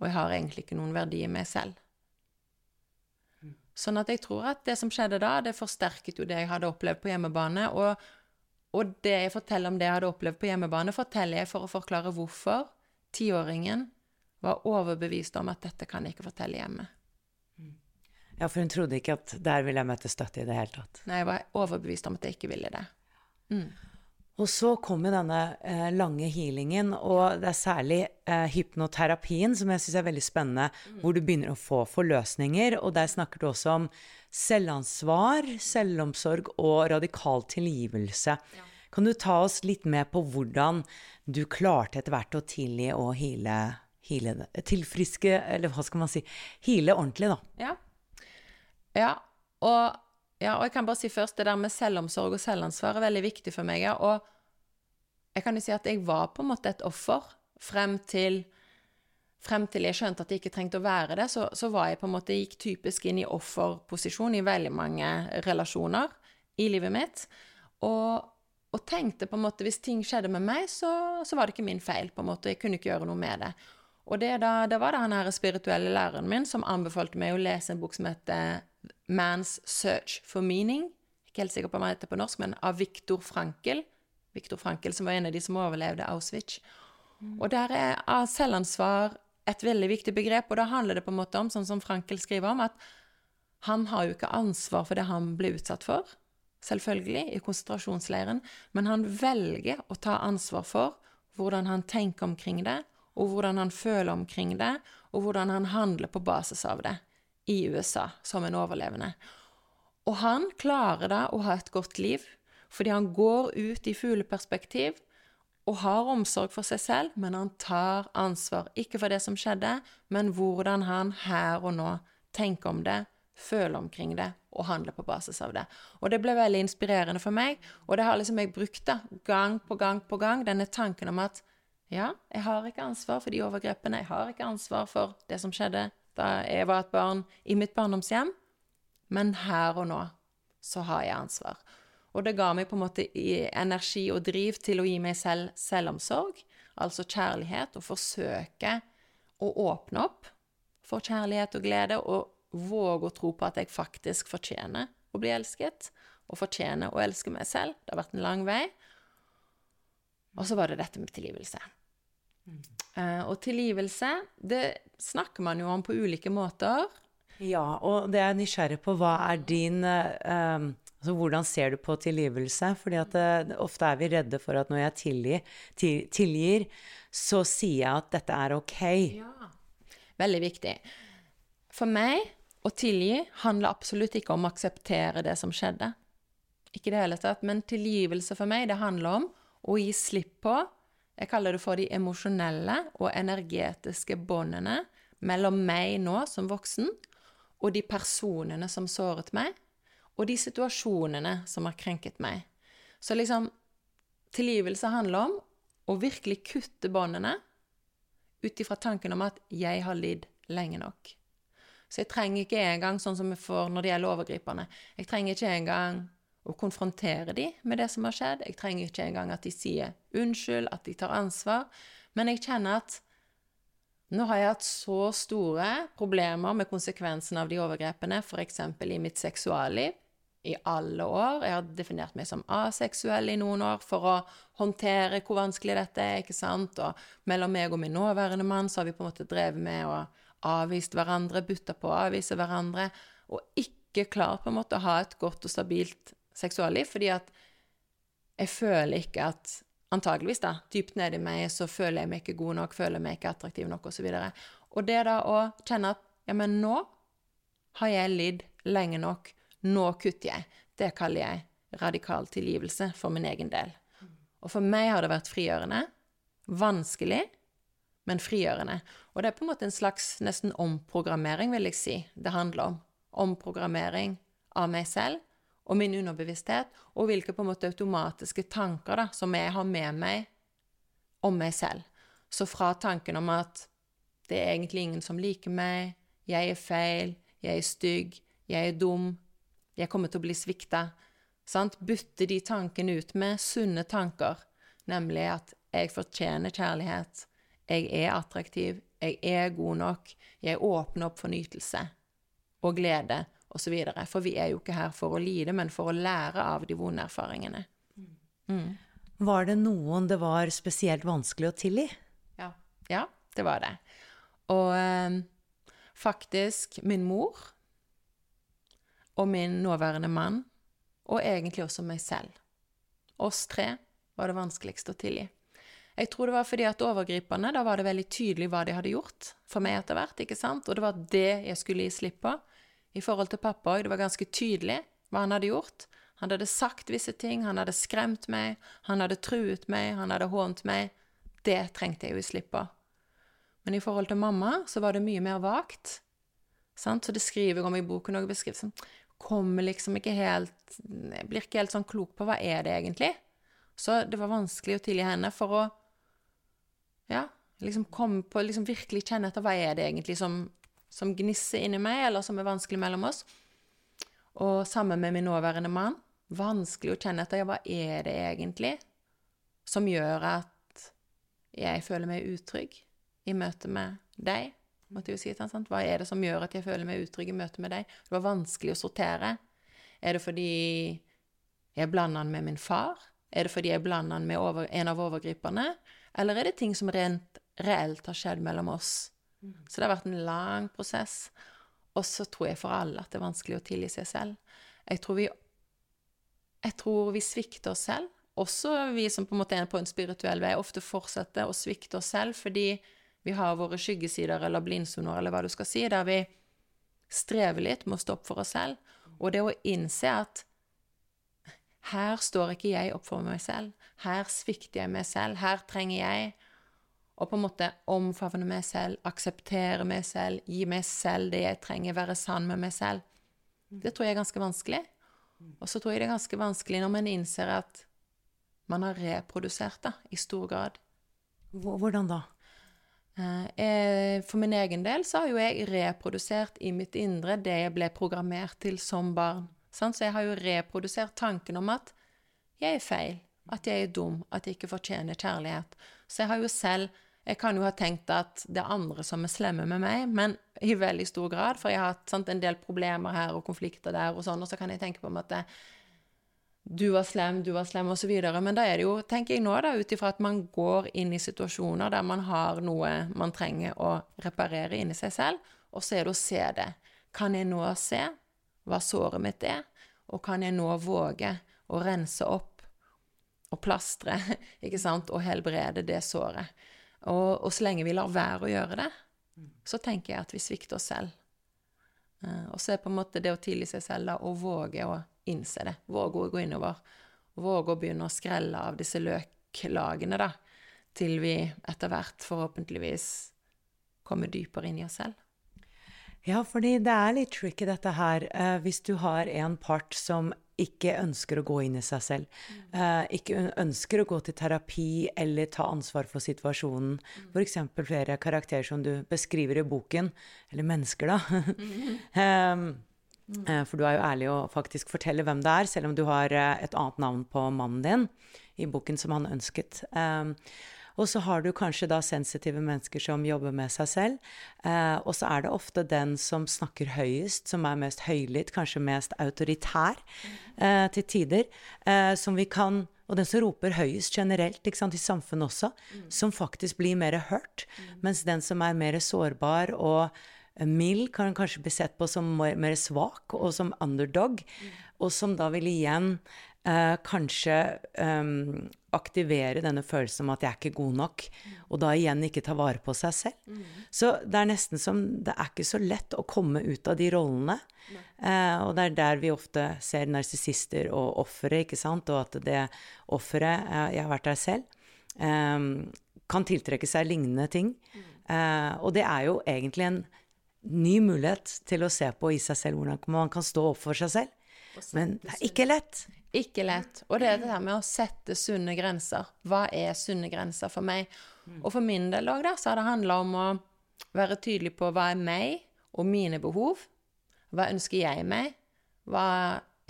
Og jeg har egentlig ikke noen verdi i meg selv. Sånn at jeg tror at det som skjedde da, det forsterket jo det jeg hadde opplevd på hjemmebane. Og, og det jeg forteller om det jeg hadde opplevd på hjemmebane, forteller jeg for å forklare hvorfor tiåringen var overbevist om at dette kan jeg ikke fortelle hjemme. Ja, for hun trodde ikke at der ville jeg møte støtte i det hele tatt. Nei, jeg var overbevist om at jeg ikke ville det. Mm. Og så kommer denne eh, lange healingen, og det er særlig eh, hypnoterapien som jeg syns er veldig spennende, mm. hvor du begynner å få forløsninger. Og der snakker du også om selvansvar, selvomsorg og radikal tilgivelse. Ja. Kan du ta oss litt med på hvordan du klarte etter hvert å tilgi og heale Heale Tilfriske, eller hva skal man si Heale ordentlig, da. Ja. ja. Og, ja. og jeg kan bare si først, det der med selvomsorg og selvansvar er veldig viktig for meg. Ja. Og jeg kan jo si at jeg var på en måte et offer frem til Frem til jeg skjønte at jeg ikke trengte å være det, så, så var jeg på en måte, gikk typisk inn i offerposisjon i veldig mange relasjoner i livet mitt. Og, og tenkte på en måte hvis ting skjedde med meg, så, så, var det ikke min feil. på en måte, Jeg kunne ikke gjøre noe med det. Og det, da, det var da han spirituelle læreren min som anbefalte meg å lese en bok som heter Man's Search for Meaning. Ikke helt sikker på hva den heter på norsk, men av Viktor Frankel. Viktor Frankel, som var en av de som overlevde Auschwitz. Og der er selvansvar et veldig viktig begrep, og da handler det på en måte om, sånn som Frankel skriver om, at han har jo ikke ansvar for det han ble utsatt for, selvfølgelig, i konsentrasjonsleiren, men han velger å ta ansvar for hvordan han tenker omkring det, og hvordan han føler omkring det, og hvordan han handler på basis av det i USA som en overlevende. Og han klarer da å ha et godt liv, fordi han går ut i fugleperspektiv og har omsorg for seg selv, men han tar ansvar, ikke for det som skjedde, men hvordan han her og nå tenker om det, føler omkring det og handler på basis av det. Og det ble veldig inspirerende for meg, og det har liksom jeg brukt da, gang på gang på gang, denne tanken om at ja, jeg har ikke ansvar for de overgrepene. Jeg har ikke ansvar for det som skjedde da jeg var et barn i mitt barndomshjem. Men her og nå så har jeg ansvar. Og det ga meg på en måte energi og driv til å gi meg selv selvomsorg, altså kjærlighet, og forsøke å åpne opp for kjærlighet og glede, og våge å tro på at jeg faktisk fortjener å bli elsket, og fortjener å elske meg selv. Det har vært en lang vei. Og så var det dette med tilgivelse. Uh, og tilgivelse, det snakker man jo om på ulike måter. Ja, og det er nysgjerrig på. Hva er din um altså Hvordan ser du på tilgivelse? Fordi at uh, ofte er vi redde for at når jeg tilgir, til, tilgir, så sier jeg at dette er ok. Ja. Veldig viktig. For meg å tilgi handler absolutt ikke om å akseptere det som skjedde. Ikke det hele tatt. Men tilgivelse for meg, det handler om å gi slipp på Jeg kaller det for de emosjonelle og energetiske båndene mellom meg nå som voksen og de personene som såret meg, og de situasjonene som har krenket meg. Så liksom Tilgivelse handler om å virkelig kutte båndene ut ifra tanken om at 'jeg har lidd lenge nok'. Så jeg trenger ikke engang, sånn som vi får når det gjelder overgriperne Jeg trenger ikke engang å konfrontere dem med det som har skjedd. Jeg trenger ikke engang at de sier unnskyld, at de tar ansvar. Men jeg kjenner at nå har jeg hatt så store problemer med konsekvensen av de overgrepene, f.eks. i mitt seksualliv, i alle år. Jeg har definert meg som aseksuell i noen år for å håndtere hvor vanskelig dette er, ikke sant. Og mellom meg og min nåværende mann så har vi på en måte drevet med å avvist hverandre, butta på å avvise hverandre, og ikke klart på en måte å ha et godt og stabilt seksualliv, fordi at jeg føler ikke at Antageligvis, da. Dypt nedi meg så føler jeg meg ikke god nok, føler jeg meg ikke attraktiv nok, osv. Og, og det da å kjenne at ja, men nå har jeg lidd lenge nok, nå kutter jeg, det kaller jeg radikal tilgivelse for min egen del. Og for meg har det vært frigjørende. Vanskelig, men frigjørende. Og det er på en måte en slags nesten omprogrammering, vil jeg si, det handler om. Omprogrammering av meg selv og min underbevissthet, og hvilke på en måte automatiske tanker da, som jeg har med meg om meg selv. Så fra tanken om at det er egentlig ingen som liker meg, jeg er feil, jeg er stygg, jeg er dum, jeg kommer til å bli svikta, bytte de tankene ut med sunne tanker, nemlig at jeg fortjener kjærlighet, jeg er attraktiv, jeg er god nok, jeg åpner opp for nytelse og glede osv. For vi er jo ikke her for å lide, men for å lære av de vonde erfaringene. Mm. Var det noen det var spesielt vanskelig å tilgi? Ja. ja det var det. Og eh, faktisk min mor og min nåværende mann, og egentlig også meg selv. Oss tre var det vanskeligste å tilgi. Jeg tror det var fordi at overgriperne, da var det veldig tydelig hva de hadde gjort for meg etter hvert, ikke sant? Og det var det jeg skulle gi slipp på i forhold til pappa òg. Det var ganske tydelig hva han hadde gjort. Han hadde sagt visse ting, han hadde skremt meg, han hadde truet meg, han hadde hånt meg. Det trengte jeg jo slippe. Men i forhold til mamma så var det mye mer vagt. Sant? Så det skriver jeg om i boken òg. Beskrivelsen kommer liksom ikke helt Jeg blir ikke helt sånn klok på hva er det egentlig. Så det var vanskelig å tilgi henne for å ja, liksom komme på Liksom virkelig kjenne etter hva er det egentlig som som gnisser inni meg, eller som er vanskelig mellom oss. Og sammen med min nåværende mann. Vanskelig å kjenne etter ja, hva er det egentlig som gjør at jeg føler meg utrygg i møte med deg? måtte jeg jo si til han, Hva er det som gjør at jeg føler meg utrygg i møte med deg? Det var vanskelig å sortere. Er det fordi jeg blander han med min far? Er det fordi jeg blander han med over, en av overgriperne? Eller er det ting som rent reelt har skjedd mellom oss så det har vært en lang prosess. Og så tror jeg for alle at det er vanskelig å tilgi seg selv. Jeg tror vi, jeg tror vi svikter oss selv. Også vi som på en måte er på en spirituell vei, ofte fortsetter å svikte oss selv fordi vi har våre skyggesider eller blindsoner, eller hva du skal si, der vi strever litt med å stå opp for oss selv. Og det å innse at her står ikke jeg opp for meg selv. Her svikter jeg meg selv. Her trenger jeg og på en måte omfavne meg selv, akseptere meg selv, gi meg selv det jeg trenger, være sann med meg selv. Det tror jeg er ganske vanskelig. Og så tror jeg det er ganske vanskelig når man innser at man har reprodusert det i stor grad. Hvordan da? Eh, for min egen del så har jo jeg reprodusert i mitt indre det jeg ble programmert til som barn. Så jeg har jo reprodusert tanken om at jeg er feil, at jeg er dum, at jeg ikke fortjener kjærlighet. Så jeg har jo selv jeg kan jo ha tenkt at det er andre som er slemme med meg, men i veldig stor grad, for jeg har hatt sant, en del problemer her og konflikter der, og sånn, og så kan jeg tenke på en måte du var slem, du var slem, osv. Men da er det jo, tenker jeg nå, da, ut ifra at man går inn i situasjoner der man har noe man trenger å reparere inni seg selv, og så er det å se det. Kan jeg nå se hva såret mitt er, og kan jeg nå våge å rense opp og plastre, <laughs> ikke sant, og helbrede det såret? Og, og så lenge vi lar være å gjøre det, så tenker jeg at vi svikter oss selv. Uh, og så er på en måte det å tilgi seg selv da, å våge å innse det. Våge å gå innover. Våge å begynne å skrelle av disse løklagene, da. Til vi etter hvert forhåpentligvis kommer dypere inn i oss selv. Ja, fordi det er litt tricky dette her. Eh, hvis du har en part som ikke ønsker å gå inn i seg selv, Uh, ikke ønsker å gå til terapi eller ta ansvar for situasjonen, f.eks. flere karakterer som du beskriver i boken, eller mennesker, da. um, Mm. <laughs> For du er jo ærlig å faktisk fortelle hvem det er, selv om du har eh, et annet navn på mannen din i boken som han ønsket. Um, og så har du kanskje da sensitive mennesker som jobber med seg selv. Eh, og så er det ofte den som snakker høyest, som er mest høylytt, kanskje mest autoritær eh, til tider, eh, som vi kan og den som roper høyest generelt sant, i samfunnet også, som faktisk blir mer hørt. Mens den som er mer sårbar og mild kan kanskje bli sett på som mer, svak og som underdog, og som da vil igjen eh, kanskje um, aktivere denne følelsen om at jeg er ikke god nok, mm. og da igjen ikke ta vare på seg selv. Mm. Så det er nesten som Det er ikke så lett å komme ut av de rollene. Eh, og det er der vi ofte ser narsissister og ofre, ikke sant, og at det offeret eh, Jeg har vært der selv. Eh, kan tiltrekke seg lignende ting. Mm. Eh, og det er jo egentlig en ny mulighet til å se på i seg selv hvordan man kan stå opp for seg selv. Men det er ikke lett. Ikke lett. Og det er det der med å sette sunne grenser. Hva er sunne grenser for meg? Mm. Og for min del òg, så har det handla om å være tydelig på hva er meg og mine behov. Hva ønsker jeg meg? Hva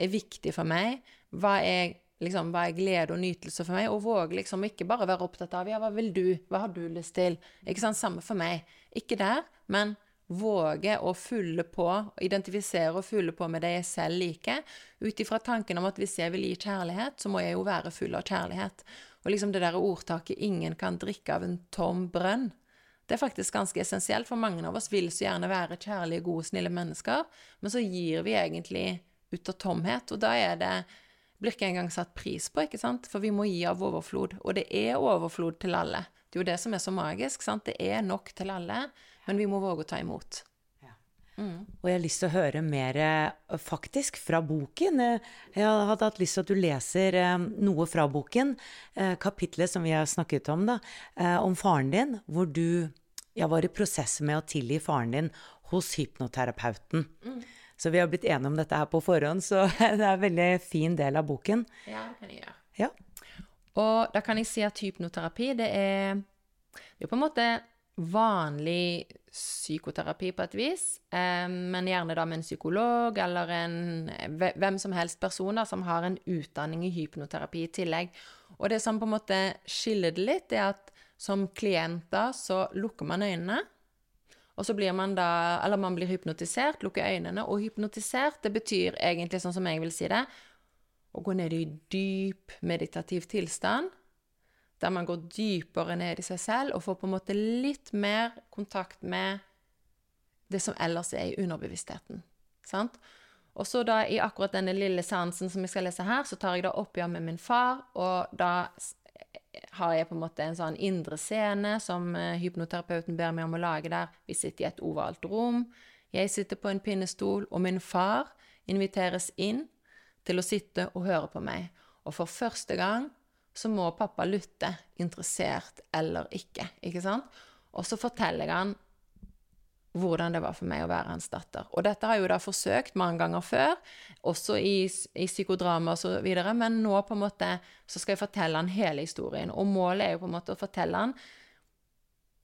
er viktig for meg? Hva er, liksom, hva er glede og nytelse for meg? Og våge liksom ikke bare være opptatt av ja, hva vil du? Hva har du lyst til? Ikke sant? Samme for meg. Ikke der, men våge å fylle på, identifisere og fylle på med det jeg selv liker, ut ifra tanken om at hvis jeg vil gi kjærlighet, så må jeg jo være full av kjærlighet. Og liksom det der ordtaket 'ingen kan drikke av en tom brønn', det er faktisk ganske essensielt, for mange av oss vil så gjerne være kjærlige, gode, snille mennesker, men så gir vi egentlig ut av tomhet, og da er det blir ikke engang satt pris på, ikke sant? For vi må gi av overflod, og det er overflod til alle. Det er jo det som er så magisk, sant? Det er nok til alle. Men vi må våge å ta imot. Mm. Og jeg har lyst til å høre mer eh, faktisk fra boken. Eh, jeg hadde hatt lyst til at du leser eh, noe fra boken, kapitlet som vi har snakket om, da, om faren din, hvor du jeg var i prosess med å tilgi faren din hos hypnoterapeuten. Mm. Så vi har blitt enige om dette her på forhånd, så <laughs> det er en veldig fin del av boken. Ja, det kan jeg gjøre. Ja. Og da kan jeg si at hypnoterapi, det er, er på en måte vanlig psykoterapi på et vis, eh, men gjerne da med en psykolog eller en hvem som helst personer som har en utdanning i hypnoterapi i tillegg. Og det som på en måte skiller det litt, er at som klienter så lukker man øynene. Og så blir man da Eller man blir hypnotisert, lukker øynene. Og hypnotisert, det betyr egentlig, sånn som jeg vil si det, å gå ned i dyp meditativ tilstand der man går dypere ned i seg selv og får på en måte litt mer kontakt med det som ellers er i underbevisstheten. Sant? Og så da i akkurat denne lille seansen som jeg skal lese her, så tar jeg da oppgjør med min far, og da har jeg på en måte en sånn indre scene som eh, hypnoterapeuten ber meg om å lage der. Vi sitter i et ovalt rom. Jeg sitter på en pinnestol, og min far inviteres inn til å sitte og høre på meg. Og for første gang så må pappa lytte, interessert eller ikke. ikke sant? Og så forteller jeg han hvordan det var for meg å være hans datter. Og dette har jeg jo da forsøkt mange ganger før, også i, i psykodrama osv., men nå på en måte så skal jeg fortelle han hele historien. Og målet er jo på en måte å fortelle han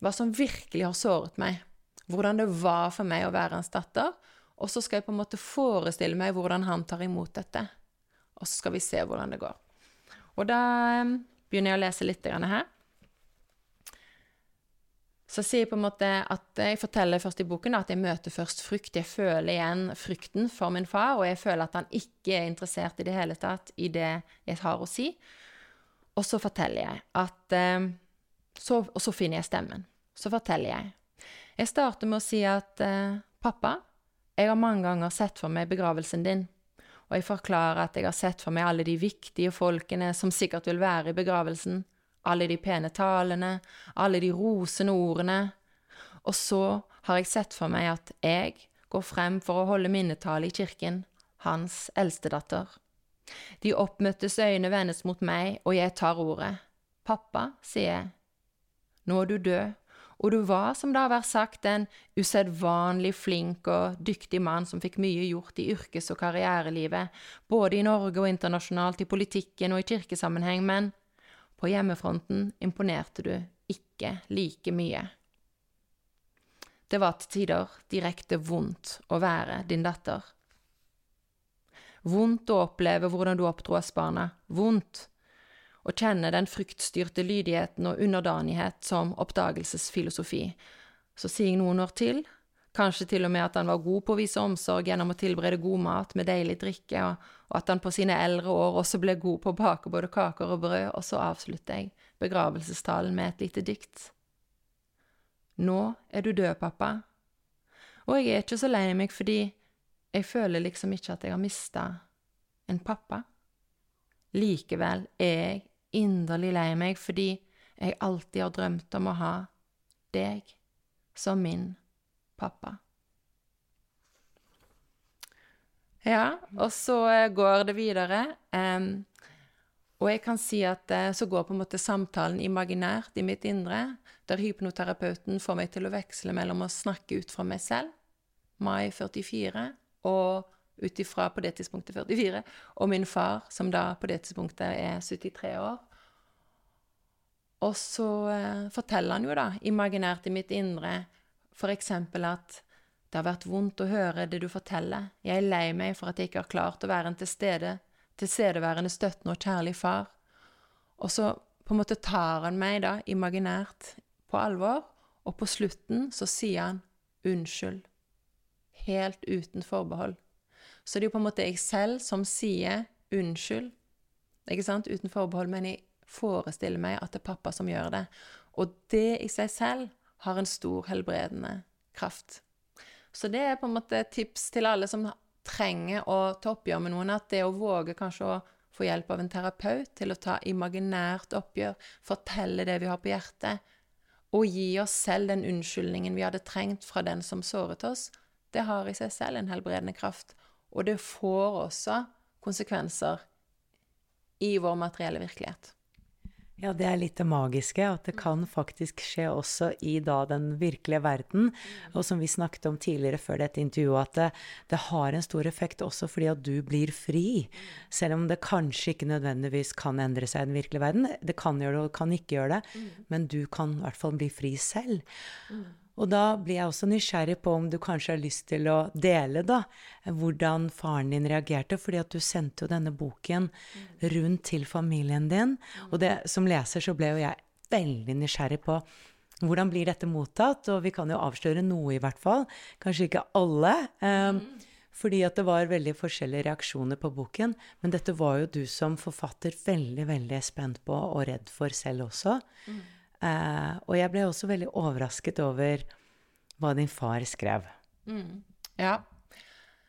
hva som virkelig har såret meg. Hvordan det var for meg å være hans datter. Og så skal jeg på en måte forestille meg hvordan han tar imot dette. Og så skal vi se hvordan det går. Og da begynner jeg å lese litt her. Så sier jeg på en måte at jeg forteller først i boken at jeg møter først frykt. Jeg føler igjen frykten for min far, og jeg føler at han ikke er interessert i det hele tatt i det jeg har å si. Og så forteller jeg at eh, så, Og så finner jeg stemmen. Så forteller jeg. Jeg starter med å si at eh, pappa, jeg har mange ganger sett for meg begravelsen din. Og jeg forklarer at jeg har sett for meg alle de viktige folkene som sikkert vil være i begravelsen alle de pene talene, alle de rosende ordene. Og så har jeg sett for meg at jeg går frem for å holde minnetale i kirken, hans eldstedatter. De oppmøttes øyne vendes mot meg, og jeg tar ordet. Pappa, sier jeg, nå er du død, og du var, som det har vært sagt, en usedvanlig flink og dyktig mann som fikk mye gjort i yrkes- og karrierelivet, både i Norge og internasjonalt, i politikken og i kirkesammenheng, men på hjemmefronten imponerte du ikke like mye. Det var til tider direkte vondt å være din datter. Vondt å oppleve hvordan du oppdro barna. Vondt å kjenne den fryktstyrte lydigheten og underdanighet som oppdagelsesfilosofi. Så sier jeg noen år til, Kanskje til og med at han var god på å vise omsorg gjennom å tilberede god mat med deilig drikke, og, og at han på sine eldre år også ble god på å bake både kaker og brød, og så avslutter jeg begravelsestalen med et lite dikt. Nå er du død, pappa, og jeg er ikke så lei meg fordi jeg føler liksom ikke at jeg har mista en pappa. Likevel er jeg inderlig lei meg fordi jeg alltid har drømt om å ha deg som min pappa. Ja, og så eh, går det videre. Um, og jeg kan si at uh, så går på en måte samtalen imaginært i mitt indre, der hypnoterapeuten får meg til å veksle mellom å snakke ut fra meg selv, mai 44, og ut ifra på det tidspunktet 44, og min far, som da på det tidspunktet er 73 år. Og så eh, forteller han jo da imaginært i mitt indre eksempel at det har vært vondt å høre det du forteller, jeg er lei meg for at jeg ikke har klart å være en til stede, tilstedeværende, støttende og kjærlig far. Og så på en måte tar han meg da imaginært på alvor, og på slutten så sier han unnskyld. Helt uten forbehold. Så det er jo på en måte jeg selv som sier unnskyld, ikke sant, uten forbehold, men jeg forestiller meg at det er pappa som gjør det. Og det i seg selv har en stor helbredende kraft. Så det er på en måte tips til alle som trenger å ta oppgjør med noen, at det å våge kanskje å få hjelp av en terapeut til å ta imaginært oppgjør, fortelle det vi har på hjertet, og gi oss selv den unnskyldningen vi hadde trengt fra den som såret oss, det har i seg selv en helbredende kraft. Og det får også konsekvenser i vår materielle virkelighet. Ja, det er litt det magiske, at det kan faktisk skje også i da den virkelige verden. Og som vi snakket om tidligere før dette intervjuet, at det, det har en stor effekt også fordi at du blir fri. Selv om det kanskje ikke nødvendigvis kan endre seg i den virkelige verden. Det kan gjøre det og kan ikke gjøre det, men du kan i hvert fall bli fri selv. Og da blir jeg også nysgjerrig på om du kanskje har lyst til å dele da, hvordan faren din reagerte, fordi at du sendte jo denne boken rundt til familien din. Og det, som leser så ble jo jeg veldig nysgjerrig på hvordan blir dette mottatt, og vi kan jo avsløre noe i hvert fall. Kanskje ikke alle. Um, fordi at det var veldig forskjellige reaksjoner på boken. Men dette var jo du som forfatter veldig, veldig spent på og redd for selv også. Mm. Uh, og jeg ble også veldig overrasket over hva din far skrev. Mm. Ja.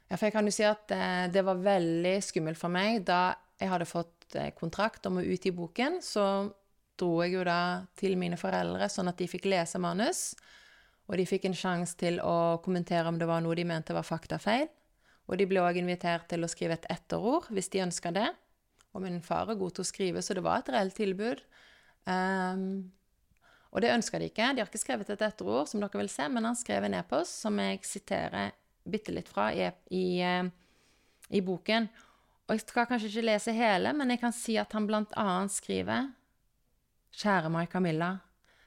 ja. for jeg kan jo si at uh, det var veldig skummelt for meg da jeg hadde fått uh, kontrakt om å utgi boken. Så dro jeg jo da til mine foreldre, sånn at de fikk lese manus. Og de fikk en sjanse til å kommentere om det var noe de mente var faktafeil. Og de ble òg invitert til å skrive et etterord hvis de ønska det. Og min far er god til å skrive, så det var et reelt tilbud. Um, og det ønsker de ikke. De har ikke skrevet et etterord, som dere vil se, men han skrev en e-post som jeg siterer bitte litt fra i, i, eh, i, boken. Og jeg skal kanskje ikke lese hele, men jeg kan si at han blant annet skriver Kjære Mai Camilla.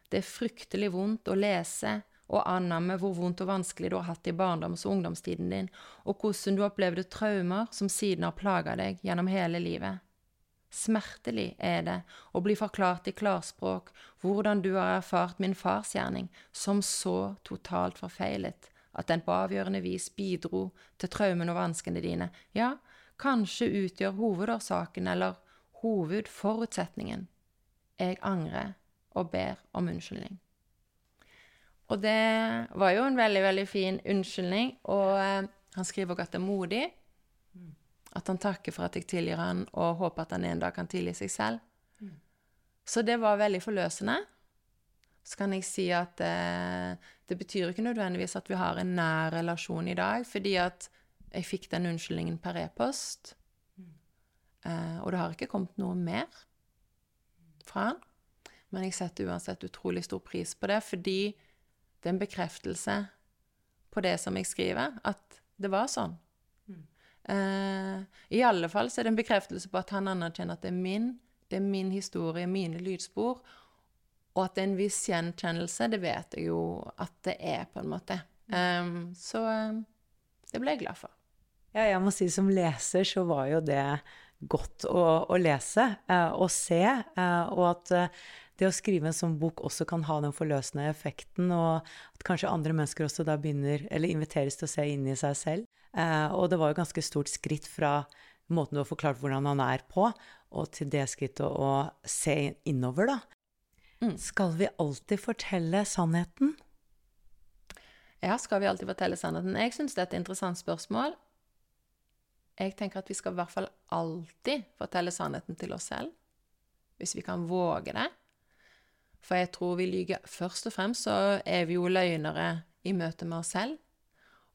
Det er fryktelig vondt å lese og annamme hvor vondt og vanskelig du har hatt i barndoms- og ungdomstiden din, og hvordan du opplevde traumer som siden har plaga deg gjennom hele livet. Smertelig er det å bli forklart i klarspråk hvordan du har erfart min fars gjerning som så totalt forfeilet at den på avgjørende vis bidro til traumene og vanskene dine, ja, kanskje utgjør hovedårsaken eller hovedforutsetningen. Jeg angrer og ber om unnskyldning. Og det var jo en veldig, veldig fin unnskyldning, og eh, han skriver også at det er modig. At han takker for at jeg tilgir han, og håper at han en dag kan tilgi seg selv. Så det var veldig forløsende. Så kan jeg si at eh, det betyr ikke nødvendigvis at vi har en nær relasjon i dag, fordi at jeg fikk den unnskyldningen per e-post. Eh, og det har ikke kommet noe mer fra han. Men jeg setter uansett utrolig stor pris på det, fordi det er en bekreftelse på det som jeg skriver, at det var sånn. Eh, I alle fall så er det en bekreftelse på at han anerkjenner at det er min, det er min historie, mine lydspor, og at det er en viss gjenkjennelse, det vet jeg jo at det er, på en måte. Um, så um, det ble jeg glad for. Ja, jeg må si som leser så var jo det godt å, å lese uh, og se, uh, og at eh, det å skrive en sånn bok også kan ha den forløsende effekten, og at kanskje andre mennesker også da begynner, eller inviteres til å se inn i seg selv. Eh, og det var jo ganske stort skritt fra måten du har forklart hvordan han er på, og til det skrittet å, se innover, da. Mm. Skal vi alltid fortelle sannheten? Ja, skal vi alltid fortelle sannheten? Jeg syns det er et interessant spørsmål. Jeg tenker at vi skal i hvert fall alltid fortelle sannheten til oss selv. Hvis vi kan våge det. For jeg tror vi lyver Først og fremst så er vi jo løgnere i møte med oss selv.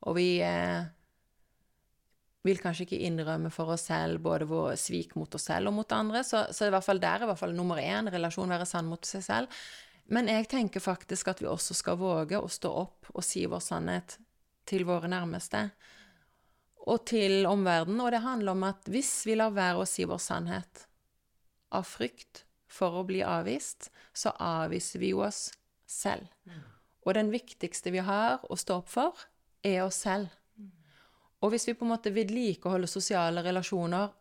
Og vi eh, vil kanskje ikke innrømme for oss selv både vår svik mot oss selv og mot andre. Så, så i hvert fall der er i hvert fall nummer én relasjon være sann mot seg selv. Men jeg tenker faktisk at vi også skal våge å stå opp og si vår sannhet til våre nærmeste og til omverdenen. Og det handler om at hvis vi lar være å si vår sannhet av frykt for å bli avvist, så avviser vi jo oss selv. Og den viktigste vi har å stå opp for, er oss selv. Og hvis vi på en måte vedlikeholder sosiale relasjoner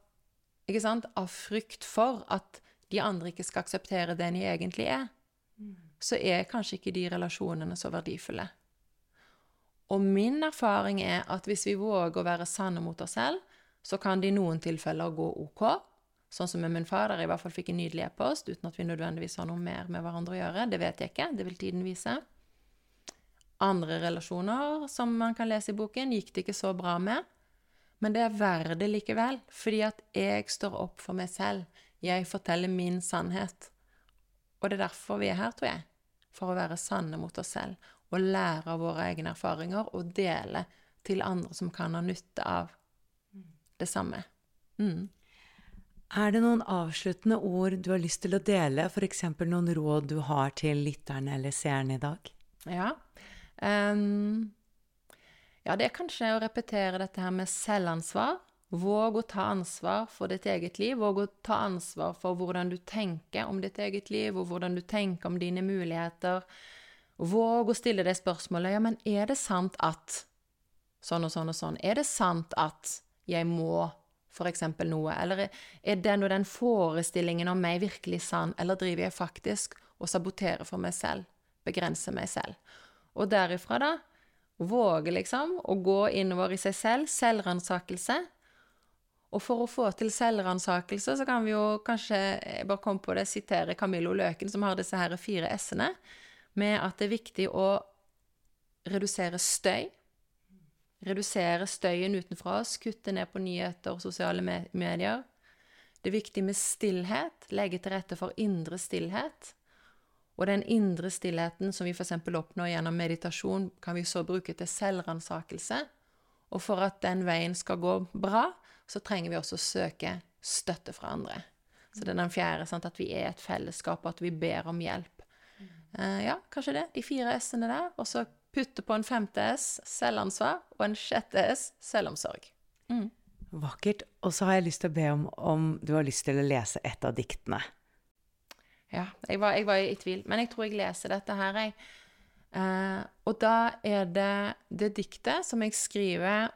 sant, av frykt for at de andre ikke skal akseptere den de egentlig er, så er kanskje ikke de relasjonene så verdifulle. Og min erfaring er at hvis vi våger å være sanne mot oss selv, så kan det i noen tilfeller gå ok. Sånn som med min far, der jeg i hvert fall fikk en nydelig e-post uten at vi nødvendigvis har noe mer med hverandre å gjøre. Det vet jeg ikke. Det vil tiden vise. Andre relasjoner, som man kan lese i boken, gikk det ikke så bra med. Men det er verdt det likevel, fordi at jeg står opp for meg selv. Jeg forteller min sannhet. Og det er derfor vi er her, tror jeg. For å være sanne mot oss selv og lære av våre egne erfaringer og dele til andre som kan ha nytte av det samme. Mm. Er det noen avsluttende ord du har lyst til å dele, f.eks. noen råd du har til lytterne eller seerne i dag? Ja. Um, ja, det er kanskje å repetere dette her med selvansvar. Våg å ta ansvar for ditt eget liv. Våg å ta ansvar for hvordan du tenker om ditt eget liv, og hvordan du tenker om dine muligheter. Våg å stille deg spørsmålet ja, men er det sant at sånn og sånn og sånn? Er det sant at jeg må eksempel noe? Eller er den og den forestillingen om meg virkelig sann, eller driver jeg faktisk og saboterer for meg selv? Begrenser meg selv? Og derifra, da, våge liksom å gå innover i seg selv, selvransakelse. Og for å få til selvransakelse, så kan vi jo kanskje jeg bare komme på det, sitere Camillo Løken, som har disse her fire s-ene med at det er viktig å redusere støy. Redusere støyen utenfra oss, kutte ned på nyheter og sosiale medier. Det er viktig med stillhet, legge til rette for indre stillhet. Og den indre stillheten som vi f.eks. oppnår gjennom meditasjon, kan vi så bruke til selvransakelse. Og for at den veien skal gå bra, så trenger vi også søke støtte fra andre. Så det er den fjerde, sant? at vi er et fellesskap, og at vi ber om hjelp. Uh, ja, kanskje det. De fire s-ene der. Og så putte på en femte s, selvansvar, og en sjette s, selvomsorg. Mm. Vakkert. Og så har jeg lyst til å be om om du har lyst til å lese et av diktene. Ja, jeg var, jeg var i tvil, men jeg tror jeg leser dette her, jeg. Eh, og da er det det diktet som jeg skriver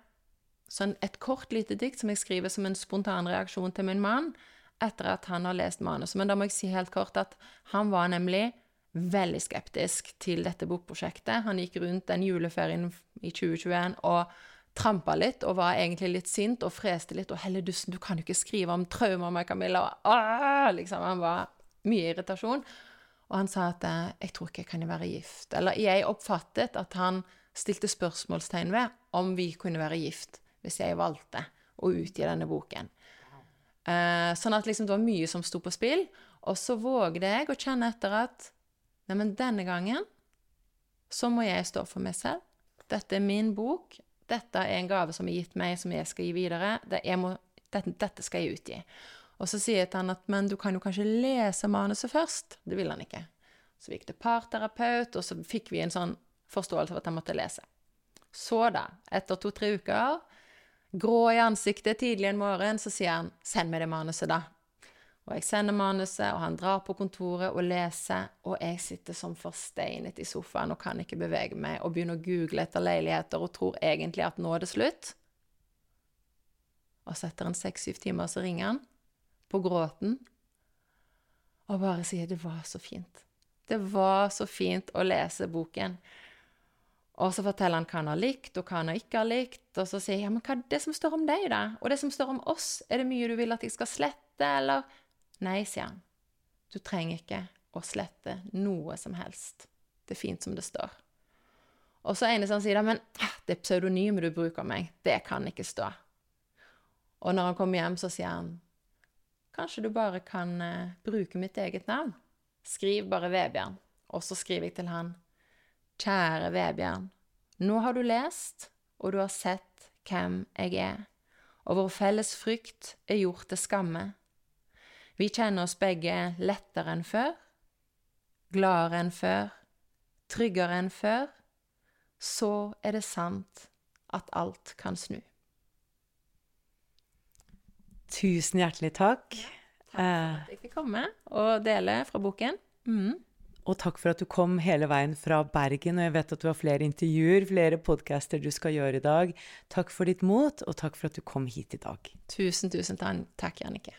sånn Et kort, lite dikt som jeg skriver som en spontan reaksjon til min mann etter at han har lest manus. Men da må jeg si helt kort at han var nemlig veldig skeptisk til dette bokprosjektet. Han gikk rundt den juleferien i 2021 og trampa litt og var egentlig litt sint og freste litt. Og 'Helle Dussen, du kan jo ikke skrive om traumer med Camilla.' Og, liksom, han var mye irritasjon. Og han sa at eh, 'jeg tror ikke jeg kan være gift'. Eller jeg oppfattet at han stilte spørsmålstegn ved om vi kunne være gift hvis jeg valgte å utgi denne boken. Eh, sånn at liksom det var mye som sto på spill. Og så vågde jeg å kjenne etter at Neimen, denne gangen så må jeg stå for meg selv. Dette er min bok. Dette er en gave som er gitt meg, som jeg skal gi videre. Det, må, dette, dette, skal jeg utgi. Og så sier jeg til han at men du kan jo kanskje lese manuset først. Det ville han ikke. Så vi gikk til parterapeut, og så fikk vi en sånn forståelse av at han måtte lese. Så da, etter to-tre uker, grå i ansiktet tidlig en morgen, så sier han 'send meg det manuset', da'. Og jeg sender manuset, og han drar på kontoret og leser, og jeg sitter som forsteinet i sofaen og kan ikke bevege meg, og begynner å google etter leiligheter og tror egentlig at nå er det slutt. Og så etter en seks-syv timer så ringer han, på gråten, og bare sier 'det var så fint'. Det var så fint å lese boken. Og så forteller han hva han har likt, og hva han ikke har likt. Og så sier jeg ja, men hva er det som står om deg, da? Og det som står om oss, er det mye du vil at jeg skal slette, eller? Nei, sier han. Du trenger ikke å slette noe som helst. Det er fint som det står. Og så en som sier men ah, det pseudonymet du bruker meg, det kan ikke stå. Og når han kommer hjem, så sier han kanskje du bare kan uh, bruke mitt eget navn. Skriv bare Vebjørn. Og så skriver jeg til han Kjære Vebjørn. Nå har du lest, og du har sett hvem jeg er, og vår felles frykt er gjort til skamme. Vi kjenner oss begge lettere enn før, gladere enn før, tryggere enn før. Så er det sant at alt kan snu. Tusen hjertelig takk. Takk for at jeg fikk komme og dele fra boken. Mm. Og takk for at du kom hele veien fra Bergen. Og jeg vet at du har flere intervjuer, flere podcaster du skal gjøre i dag. Takk for ditt mot, og takk for at du kom hit i dag. Tusen, tusen takk, Jannicke.